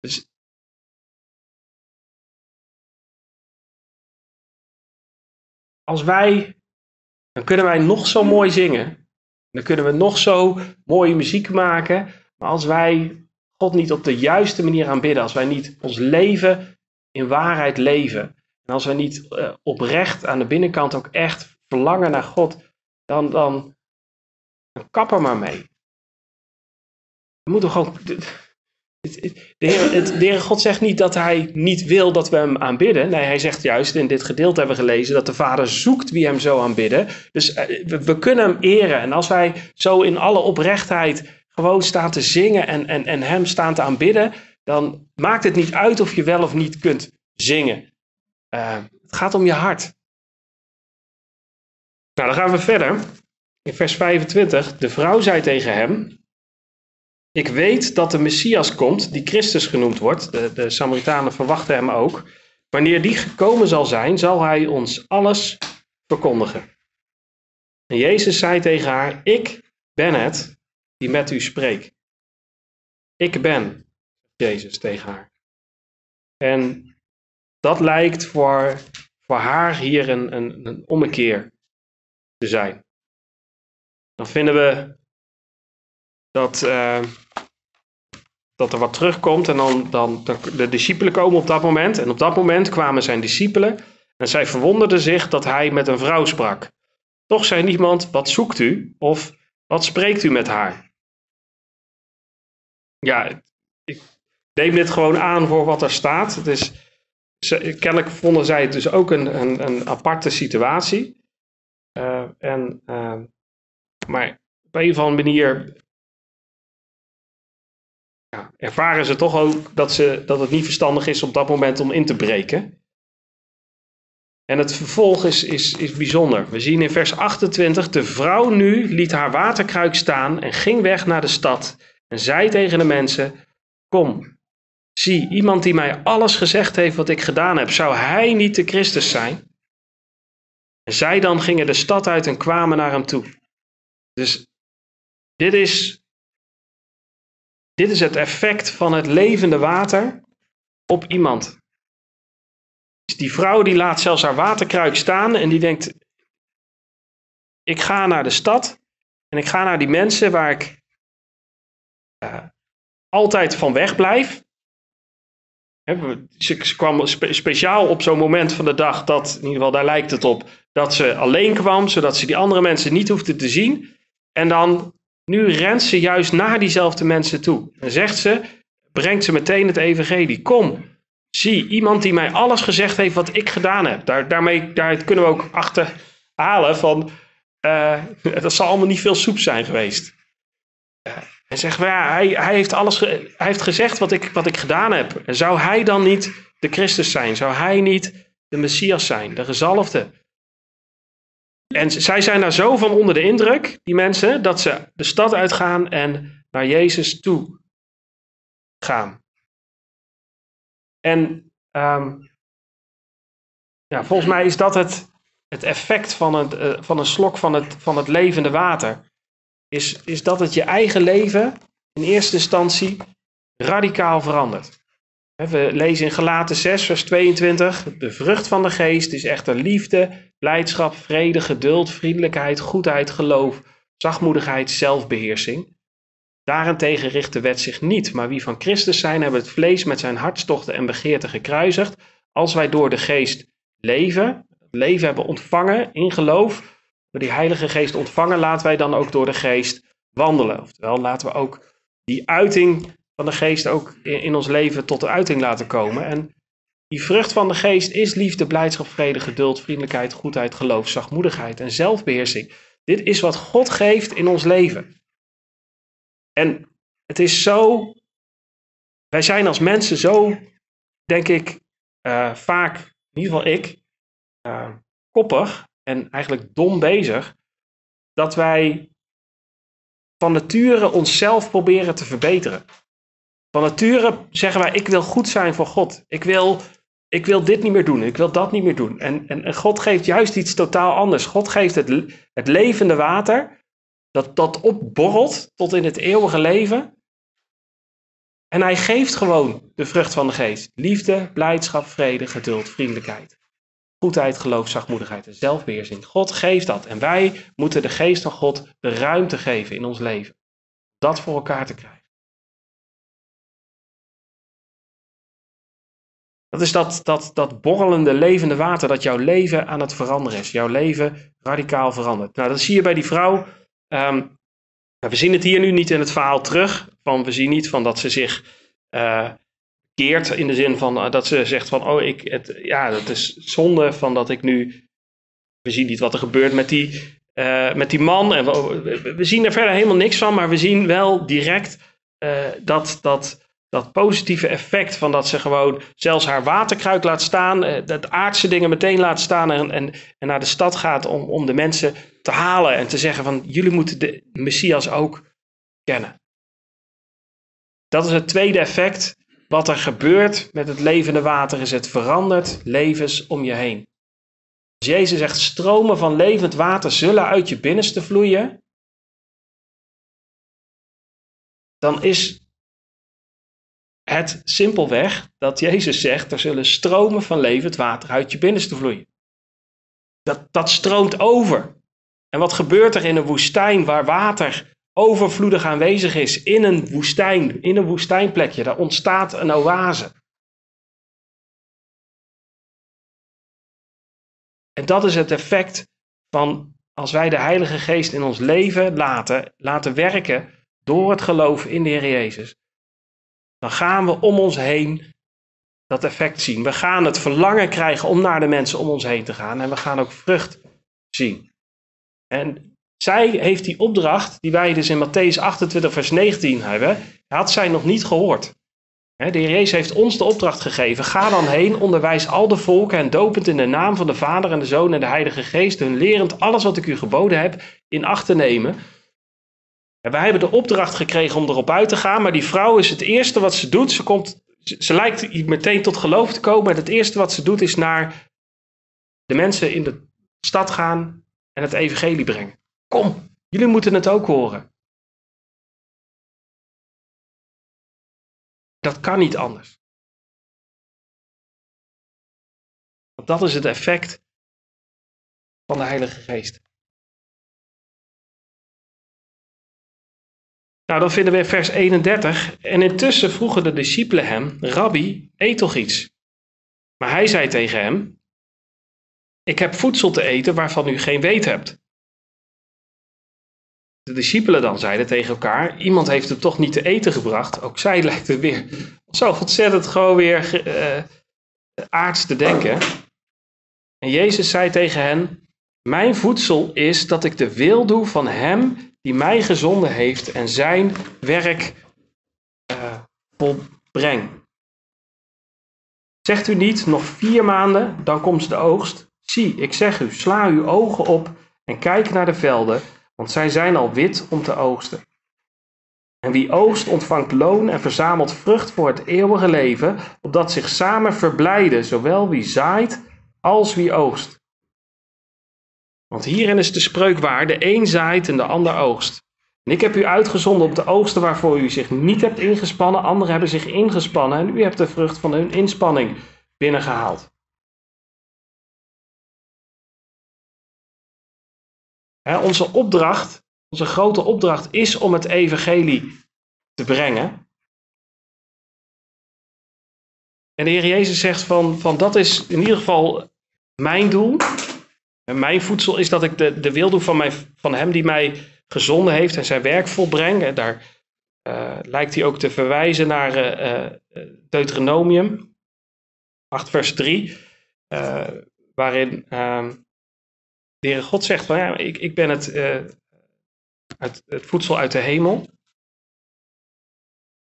Dus als wij, dan kunnen wij nog zo mooi zingen, dan kunnen we nog zo mooie muziek maken, maar als wij God niet op de juiste manier aanbidden, als wij niet ons leven in waarheid leven, en als wij niet uh, oprecht aan de binnenkant ook echt verlangen naar God, dan, dan, dan kap er maar mee. We moeten gewoon. De Heer, het, de Heer God zegt niet dat Hij niet wil dat we Hem aanbidden. Nee, Hij zegt juist, in dit gedeelte hebben we gelezen, dat de Vader zoekt wie Hem zo aanbidden. Dus eh, we, kunnen Hem eren. En als wij zo in alle oprechtheid gewoon staan te zingen en, en, en hem staan te aanbidden, dan maakt het niet uit of je wel of niet kunt zingen. Uh, het gaat om je hart. Nou, dan gaan we verder. In vers 25. De vrouw zei tegen hem: Ik weet dat de Messias komt, die Christus genoemd wordt. De, de Samaritanen verwachten hem ook. Wanneer die gekomen zal zijn, zal hij ons alles verkondigen. En Jezus zei tegen haar: Ik ben het die met u spreekt. Ik ben, Jezus tegen haar. En dat lijkt voor, voor haar hier een, een, een ommekeer te zijn. Dan vinden we dat, uh, dat er wat terugkomt en dan, dan de, discipelen komen op dat moment. En op dat moment kwamen zijn discipelen en zij verwonderden zich dat hij met een vrouw sprak. Toch zei niemand, wat zoekt u? Of wat spreekt u met haar? Ja, ik neem dit gewoon aan voor wat er staat. Het is, kennelijk vonden zij het dus ook een, een, een aparte situatie. Uh, en, uh, maar op een of andere manier ervaren ze toch ook dat, ze, dat het niet verstandig is op dat moment om in te breken. En het vervolg is, is, is bijzonder. We zien in vers 28, de vrouw nu liet haar waterkruik staan en ging weg naar de stad en zei tegen de mensen, kom, zie, iemand die mij alles gezegd heeft wat ik gedaan heb, zou hij niet de Christus zijn? En zij dan gingen de stad uit en kwamen naar hem toe. Dus dit is, dit is het effect van het levende water op iemand. Die vrouw die laat zelfs haar waterkruik staan en die denkt, ik ga naar de stad en ik ga naar die mensen waar ik uh, altijd van weg blijf. ze, kwam speciaal op zo'n moment van de dag dat, in ieder geval daar lijkt het op, dat ze alleen kwam, zodat ze die andere mensen niet hoefde te zien. En dan, nu rent ze juist naar diezelfde mensen toe. En zegt ze, brengt ze meteen het evangelie. Kom, zie, iemand die mij alles gezegd heeft wat ik gedaan heb. Daar, daarmee daar kunnen we ook achterhalen van, uh, dat zal allemaal niet veel soep zijn geweest. En we, ja, hij, hij, heeft alles hij heeft gezegd wat ik, wat ik gedaan heb. En zou hij dan niet de Christus zijn? Zou hij niet de Messias zijn, de gezalfde? En zij zijn daar zo van onder de indruk, die mensen, dat ze de stad uitgaan en naar Jezus toe gaan. En um, ja, volgens mij is dat het, het effect van, het, uh, van een slok van het, van het levende water. Is, is dat het je eigen leven in eerste instantie radicaal verandert. We lezen in Galaten 6, vers 22. De vrucht van de geest is echter liefde, blijdschap, vrede, geduld, vriendelijkheid, goedheid, geloof, zachtmoedigheid, zelfbeheersing. Daarentegen richt de wet zich niet, maar wie van Christus zijn, hebben het vlees met zijn hartstochten en begeerten gekruisigd. Als wij door de geest leven, leven hebben ontvangen in geloof, door die Heilige Geest ontvangen, laten wij dan ook door de geest wandelen. Oftewel, laten we ook die uiting van de geest ook in, ons leven tot de uiting laten komen. En die vrucht van de geest is liefde, blijdschap, vrede, geduld, vriendelijkheid, goedheid, geloof, zachtmoedigheid en zelfbeheersing. Dit is wat God geeft in ons leven. En het is zo, wij zijn als mensen zo, denk ik, uh, vaak, in ieder geval ik, uh, koppig en eigenlijk dom bezig, dat wij van nature onszelf proberen te verbeteren. Van nature zeggen wij, ik wil goed zijn voor God. Ik wil, ik wil dit niet meer doen. Ik wil dat niet meer doen. En, en, God geeft juist iets totaal anders. God geeft het, het levende water, dat, dat opborrelt tot in het eeuwige leven. En hij geeft gewoon de vrucht van de geest. Liefde, blijdschap, vrede, geduld, vriendelijkheid. Goedheid, geloof, zachtmoedigheid en zelfbeheersing. God geeft dat. En wij moeten de geest van God de ruimte geven in ons leven. Dat voor elkaar te krijgen. Dat is dat, dat, dat borrelende, levende water dat jouw leven aan het veranderen is. Jouw leven radicaal verandert. Nou, dat zie je bij die vrouw. Um, we zien het hier nu niet in het verhaal terug. Van, we zien niet van dat ze zich uh, keert in de zin van uh, dat ze zegt van, oh, ik, het, ja, dat is zonde van dat ik nu... We zien niet wat er gebeurt met die eh, met die man. En we, zien er verder helemaal niks van, maar we zien wel direct eh, dat, dat, dat positieve effect van dat ze gewoon zelfs haar waterkruik laat staan, uh, dat aardse dingen meteen laat staan en, en, en naar de stad gaat om, om de mensen te halen en te zeggen van jullie moeten de Messias ook kennen. Dat is het tweede effect. Wat er gebeurt met het levende water is het verandert levens om je heen. Als Jezus zegt stromen van levend water zullen uit je binnenste vloeien, dan is het simpelweg dat Jezus zegt er zullen stromen van levend water uit je binnenste vloeien. Dat, dat stroomt over. En wat gebeurt er in een woestijn waar water overvloedig aanwezig is in een woestijn, in een woestijnplekje. Daar ontstaat een oase. En dat is het effect van als wij de Heilige Geest in ons leven laten, laten werken door het geloof in de Heer Jezus. Dan gaan we om ons heen dat effect zien. We gaan het verlangen krijgen om naar de mensen om ons heen te gaan. En we gaan ook vrucht zien. En zij heeft die opdracht, die wij dus in Matthäus 28, vers 19 hebben, had zij nog niet gehoord. De Heer Jezus heeft ons de opdracht gegeven. Ga dan heen, onderwijs al de volken en dopend in de naam van de Vader en de Zoon en de Heilige Geest, hun lerend alles wat ik u geboden heb in acht te nemen. Wij hebben de opdracht gekregen om erop uit te gaan, maar die vrouw is het eerste wat ze doet. Ze, komt, ze lijkt meteen tot geloof te komen. En het eerste wat ze doet is naar de mensen in de stad gaan en het evangelie brengen. Kom, jullie moeten het ook horen. Dat kan niet anders. Want dat is het effect van de Heilige Geest. Nou, dan vinden we in vers 31. En intussen vroegen de discipelen hem: Rabbi, eet toch iets? Maar hij zei tegen hem: Ik heb voedsel te eten waarvan u geen weet hebt de discipelen dan zeiden tegen elkaar: Iemand heeft het toch niet te eten gebracht. Ook zij lijkt het weer zo ontzettend gewoon weer uh, aards te denken. En Jezus zei tegen hen: Mijn voedsel is dat ik de wil doe van Hem die mij gezonden heeft en zijn werk uh, volbreng. Zegt u niet, nog vier maanden, dan komt de oogst? Zie, ik zeg u, sla uw ogen op en kijk naar de velden want zij zijn al wit om te oogsten. En wie oogst ontvangt loon en verzamelt vrucht voor het eeuwige leven, opdat zich samen verblijden, zowel wie zaait als wie oogst. Want hierin is de spreuk waar, de een zaait en de ander oogst. En ik heb u uitgezonden op de oogsten waarvoor u zich niet hebt ingespannen, anderen hebben zich ingespannen en u hebt de vrucht van hun inspanning binnengehaald. onze opdracht, onze grote opdracht is om het evangelie te brengen. En de Heer Jezus zegt van, van dat is in ieder geval mijn doel. En mijn voedsel is dat ik de, de wil doe van, mij, van hem die mij gezonden heeft en zijn werk volbreng. En daar uh, lijkt hij ook te verwijzen naar uh, Deuteronomium 8 vers 3. waarin ehm, de Heere God zegt van ja, ik, ik ben het, het, voedsel uit de hemel.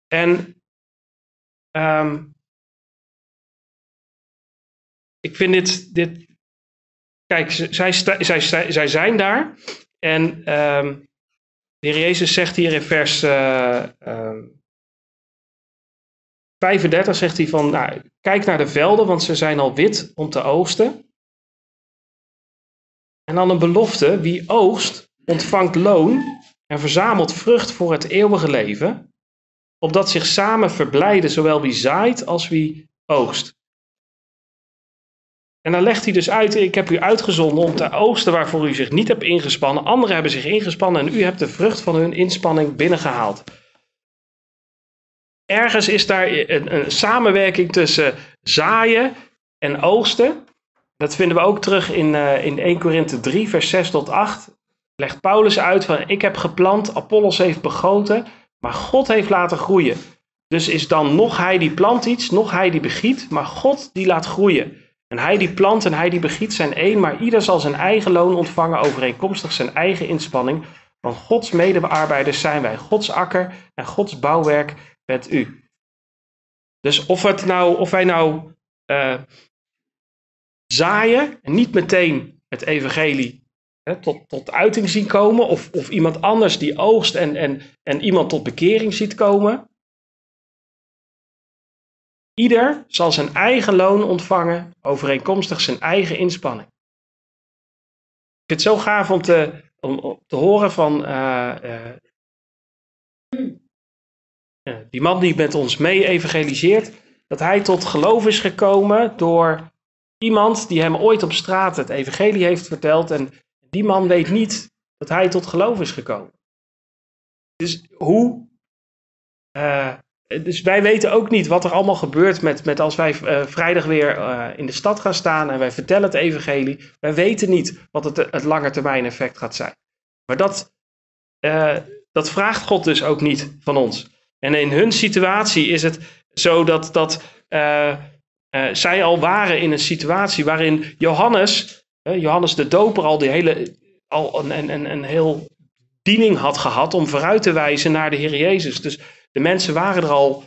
En um, ik vind dit, dit kijk, zij, zij, zij, zij zijn daar. En um, de Heer Jezus zegt hier in vers uh, um, 35, zegt hij van, nou, kijk naar de velden, want ze zijn al wit om te oogsten. En dan een belofte: wie oogst, ontvangt loon en verzamelt vrucht voor het eeuwige leven, opdat zich samen verblijden zowel wie zaait als wie oogst. En dan legt hij dus uit: Ik heb u uitgezonden om te oogsten waarvoor u zich niet hebt ingespannen. Anderen hebben zich ingespannen en u hebt de vrucht van hun inspanning binnengehaald. Ergens is daar een, een samenwerking tussen zaaien en oogsten. Dat vinden we ook terug in, uh, in 1 Korinthe 3, vers 6 tot 8. Legt Paulus uit van ik heb geplant, Apollos heeft begoten, maar God heeft laten groeien. Dus is dan nog hij die plant iets, nog hij die begiet, maar God die laat groeien. En hij die plant en hij die begiet zijn één, maar ieder zal zijn eigen loon ontvangen overeenkomstig zijn eigen inspanning. Want Gods medearbeiders zijn wij, Gods akker en Gods bouwwerk bent u. Dus of, het nou, of wij nou uh, zaaien en niet meteen het evangelie hè, tot, tot uiting zien komen, of, of iemand anders die oogst en, en, en iemand tot bekering ziet komen. Ieder zal zijn eigen loon ontvangen overeenkomstig zijn eigen inspanning. Ik vind het zo gaaf om te, om, te horen van uh, uh, die man die met ons mee evangeliseert, dat hij tot geloof is gekomen door iemand die hem ooit op straat het evangelie heeft verteld en die man weet niet dat hij tot geloof is gekomen. Dus hoe dus wij weten ook niet wat er allemaal gebeurt met, met als wij uh, vrijdag weer uh, in de stad gaan staan en wij vertellen het evangelie. Wij weten niet wat het, het lange termijn effect gaat zijn. Maar dat, uh, dat vraagt God dus ook niet van ons. En in hun situatie is het zo dat, dat zij al waren in een situatie waarin Johannes, Johannes de Doper, al die hele, al een, een, een heel diening had gehad om vooruit te wijzen naar de Heer Jezus. Dus de mensen waren er al, in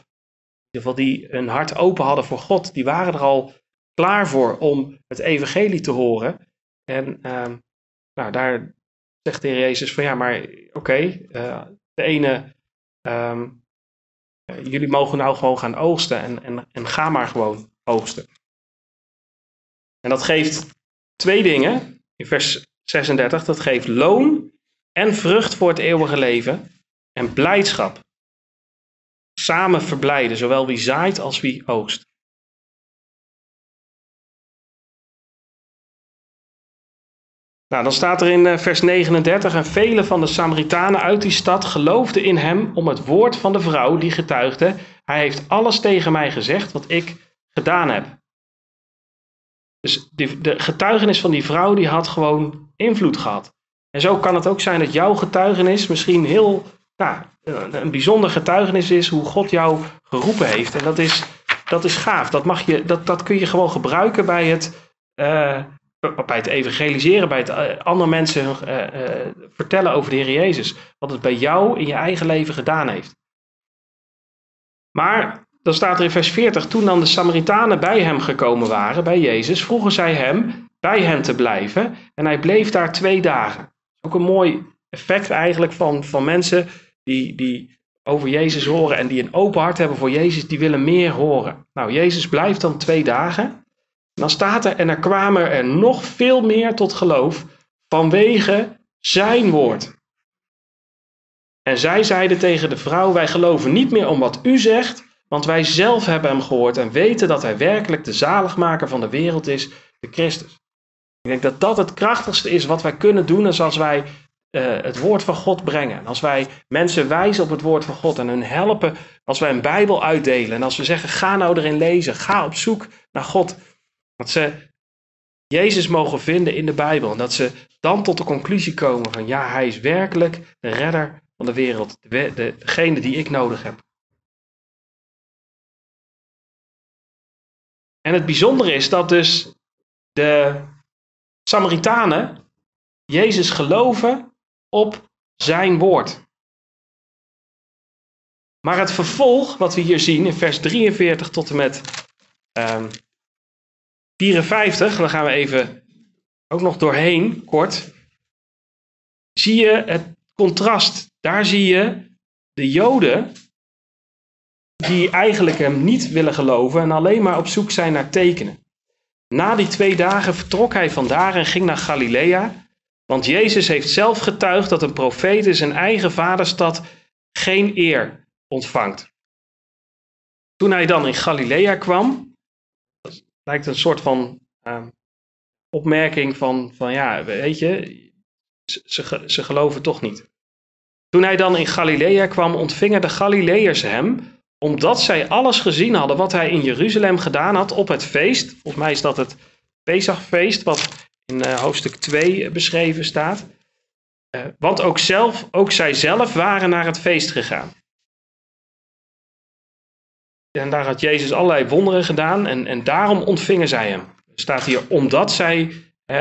ieder geval die hun hart open hadden voor God, die waren er al klaar voor om het evangelie te horen. En uh, nou, daar zegt de Heer Jezus van ja, maar oké, uh, de ene, um, jullie mogen nou gewoon gaan oogsten en, en, en ga maar gewoon oogsten. En dat geeft twee dingen in vers 36. Dat geeft loon en vrucht voor het eeuwige leven en blijdschap samen verblijden, zowel wie zaait als wie oogst. Nou, dan staat er in eh, vers 39, en vele van de Samaritanen uit die stad geloofden in hem om het woord van de vrouw die getuigde, hij heeft alles tegen mij gezegd wat ik gedaan heb. Dus de getuigenis van die vrouw die had gewoon invloed gehad. En zo kan het ook zijn dat jouw getuigenis misschien heel nou, een bijzonder getuigenis is hoe God jou geroepen heeft. En dat is, dat is gaaf. Dat, mag je, dat, dat kun je gewoon gebruiken bij het, uh, bij het evangeliseren, bij het uh, andere mensen vertellen over de Heer Jezus. Wat het bij jou in je eigen leven gedaan heeft. Maar dan staat er in vers 40, toen dan de Samaritanen bij hem gekomen waren, bij Jezus, vroegen zij hem bij hen te blijven. En hij bleef daar twee dagen. Ook een mooi effect eigenlijk van, van mensen die, die over Jezus horen en die een open hart hebben voor Jezus, die willen meer horen. Nou, Jezus blijft dan twee dagen. Dan staat er, en er kwamen er nog veel meer tot geloof vanwege zijn woord. En zij zeiden tegen de vrouw: Wij geloven niet meer om wat u zegt, want wij zelf hebben hem gehoord en weten dat hij werkelijk de zaligmaker van de wereld is, de Christus. Ik denk dat dat het krachtigste is wat wij kunnen doen als wij uh, het woord van God brengen. En als wij mensen wijzen op het woord van God en hun helpen, als wij een Bijbel uitdelen en als we zeggen: ga nou erin lezen, ga op zoek naar God. Dat ze Jezus mogen vinden in de Bijbel en dat ze dan tot de conclusie komen van ja, hij is werkelijk de redder van de wereld, de, de, degene die ik nodig heb. En het bijzondere is dat dus de Samaritanen Jezus geloven op zijn woord. Maar het vervolg, wat we hier zien in vers 43 tot en met um, 54, dan gaan we even ook nog doorheen, kort. Zie je het contrast. Daar zie je de Joden die eigenlijk hem niet willen geloven en alleen maar op zoek zijn naar tekenen. Na die twee dagen vertrok hij vandaar en ging naar Galilea want Jezus heeft zelf getuigd dat een profeet in zijn eigen vaderstad geen eer ontvangt. Toen hij dan in Galilea kwam, dat lijkt een soort van uh, opmerking van, van ja, weet je, ze, ze geloven toch niet. Toen hij dan in Galilea kwam, ontvingen de Galileërs hem, omdat zij alles gezien hadden wat hij in Jeruzalem gedaan had op het feest. Volgens mij is dat het Pesachfeest, wat in uh, hoofdstuk 2 beschreven staat. Uh, want ook, zelf, ook zij zelf waren naar het feest gegaan. En daar had Jezus allerlei wonderen gedaan en, en daarom ontvingen zij hem. staat hier, omdat zij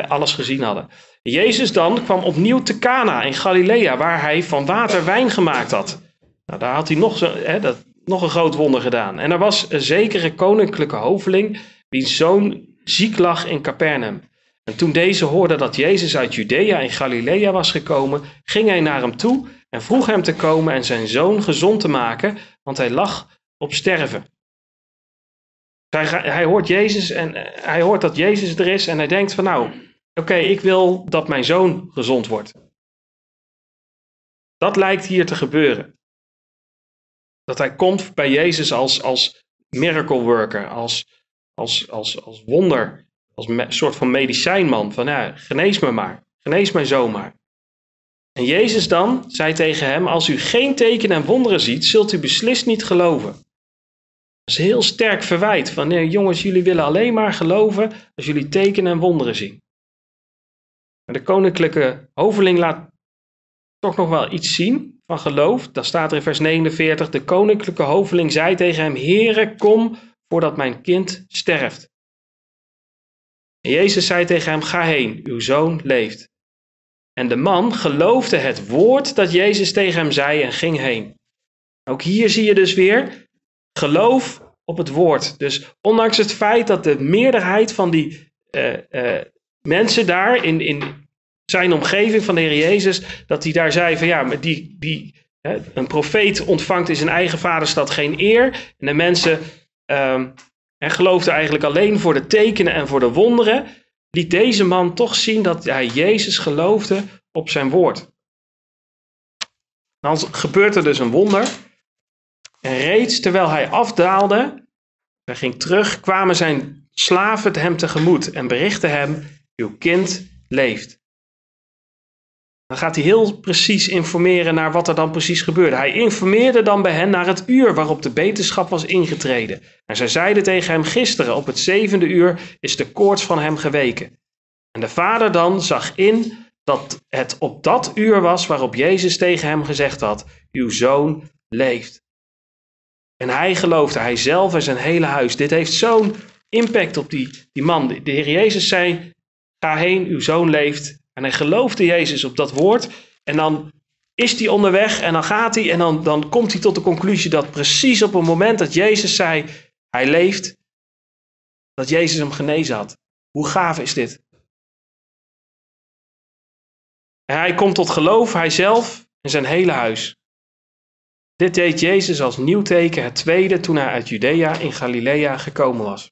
alles gezien hadden. Jezus dan kwam opnieuw te Cana in Galilea, waar hij van water wijn gemaakt had. Nou, daar had hij nog, zo, dat, nog een groot wonder gedaan. En er was een zekere koninklijke hoveling, wiens zoon ziek lag in Capernaum. En toen deze hoorde dat Jezus uit Judea in Galilea was gekomen, ging hij naar hem toe en vroeg hem te komen en zijn zoon gezond te maken, want hij lag op sterven. Hij, hij hoort Jezus en eh, hij hoort dat Jezus er is en hij denkt van nou, oké, ik wil dat mijn zoon gezond wordt. Dat lijkt hier te gebeuren. Dat hij komt bij Jezus als, als miracle worker, als, als, als, als wonder, als een soort van medicijnman. Van genees me maar, genees mijn zoon maar. En Jezus dan zei tegen hem, als u geen tekenen en wonderen ziet, zult u beslist niet geloven. Dat is een heel sterk verwijt van, nee, jongens, jullie willen alleen maar geloven als jullie tekenen en wonderen zien. Maar de koninklijke hoveling laat toch nog wel iets zien van geloof. Dan staat er in vers 49, de koninklijke hoveling zei tegen hem, Heere, kom voordat mijn kind sterft. Jezus zei tegen hem, ga heen, uw zoon leeft. En de man geloofde het woord dat Jezus tegen hem zei en ging heen. Ook hier zie je dus weer geloof op het woord. Dus ondanks het feit dat de meerderheid van die uh, uh, mensen daar in, in zijn omgeving van de Heer Jezus, dat hij daar zei van ja, die, die, hè, een profeet ontvangt in zijn eigen vaderstad geen eer. En de mensen um, geloofden eigenlijk alleen voor de tekenen en voor de wonderen. Liet deze man toch zien dat hij Jezus geloofde op zijn woord. Dan gebeurt er dus een wonder. En reeds terwijl hij afdaalde, hij ging terug, kwamen zijn slaven hem tegemoet en berichtten hem: Uw kind leeft. Dan gaat hij heel precies informeren naar wat er dan precies gebeurde. Hij informeerde dan bij hen naar het uur waarop de beterschap was ingetreden. En zij zeiden tegen hem: Gisteren op het zevende uur is de koorts van hem geweken. En de vader dan zag in dat het op dat uur was waarop Jezus tegen hem gezegd had: Uw zoon leeft. En hij geloofde, hij zelf en zijn hele huis. Dit heeft zo'n impact op die, die man. De Heer Jezus zei: Ga heen, uw zoon leeft. En hij geloofde Jezus op dat woord. En dan is hij onderweg en dan gaat hij en dan, dan komt hij tot de conclusie dat precies op het moment dat Jezus zei, hij leeft, dat Jezus hem genezen had. Hoe gaaf is dit? En hij komt tot geloof, hij zelf en zijn hele huis. Dit deed Jezus als nieuw teken, het tweede toen hij uit Judea in Galilea gekomen was.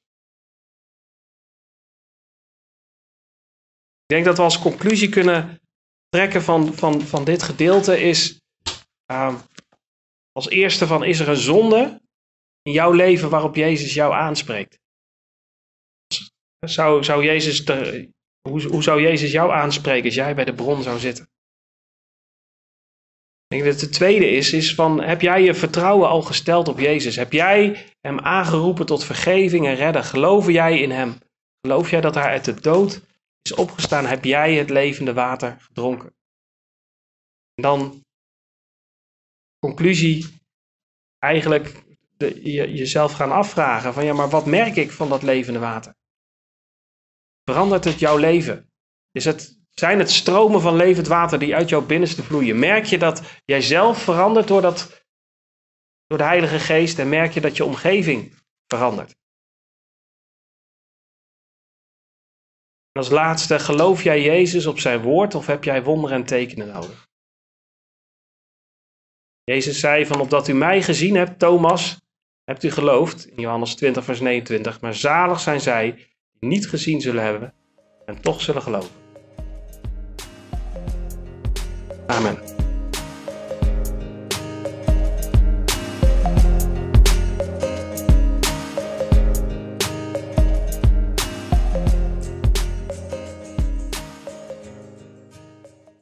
Ik denk dat we als conclusie kunnen trekken van, van, van dit gedeelte is, uh, als eerste van, is er een zonde in jouw leven waarop Jezus jou aanspreekt? Zou, zou Jezus hoe, hoe zou Jezus jou aanspreken als jij bij de bron zou zitten? Ik denk dat de tweede is, is van, heb jij je vertrouwen al gesteld op Jezus? Heb jij hem aangeroepen tot vergeving en redden? Geloof jij in hem? Geloof jij dat hij uit de dood is opgestaan, heb jij het levende water gedronken. En dan, conclusie, eigenlijk je, jezelf gaan afvragen van ja, maar wat merk ik van dat levende water? Verandert het jouw leven? Is het, zijn het stromen van levend water die uit jouw binnenste vloeien? Merk je dat jij zelf verandert door, dat, door de Heilige Geest en merk je dat je omgeving verandert? Als laatste, geloof jij Jezus op zijn woord of heb jij wonderen en tekenen nodig? Jezus zei van opdat u mij gezien hebt, Thomas, hebt u geloofd, in Johannes 20 vers 29, maar zalig zijn zij die niet gezien zullen hebben en toch zullen geloven. Amen.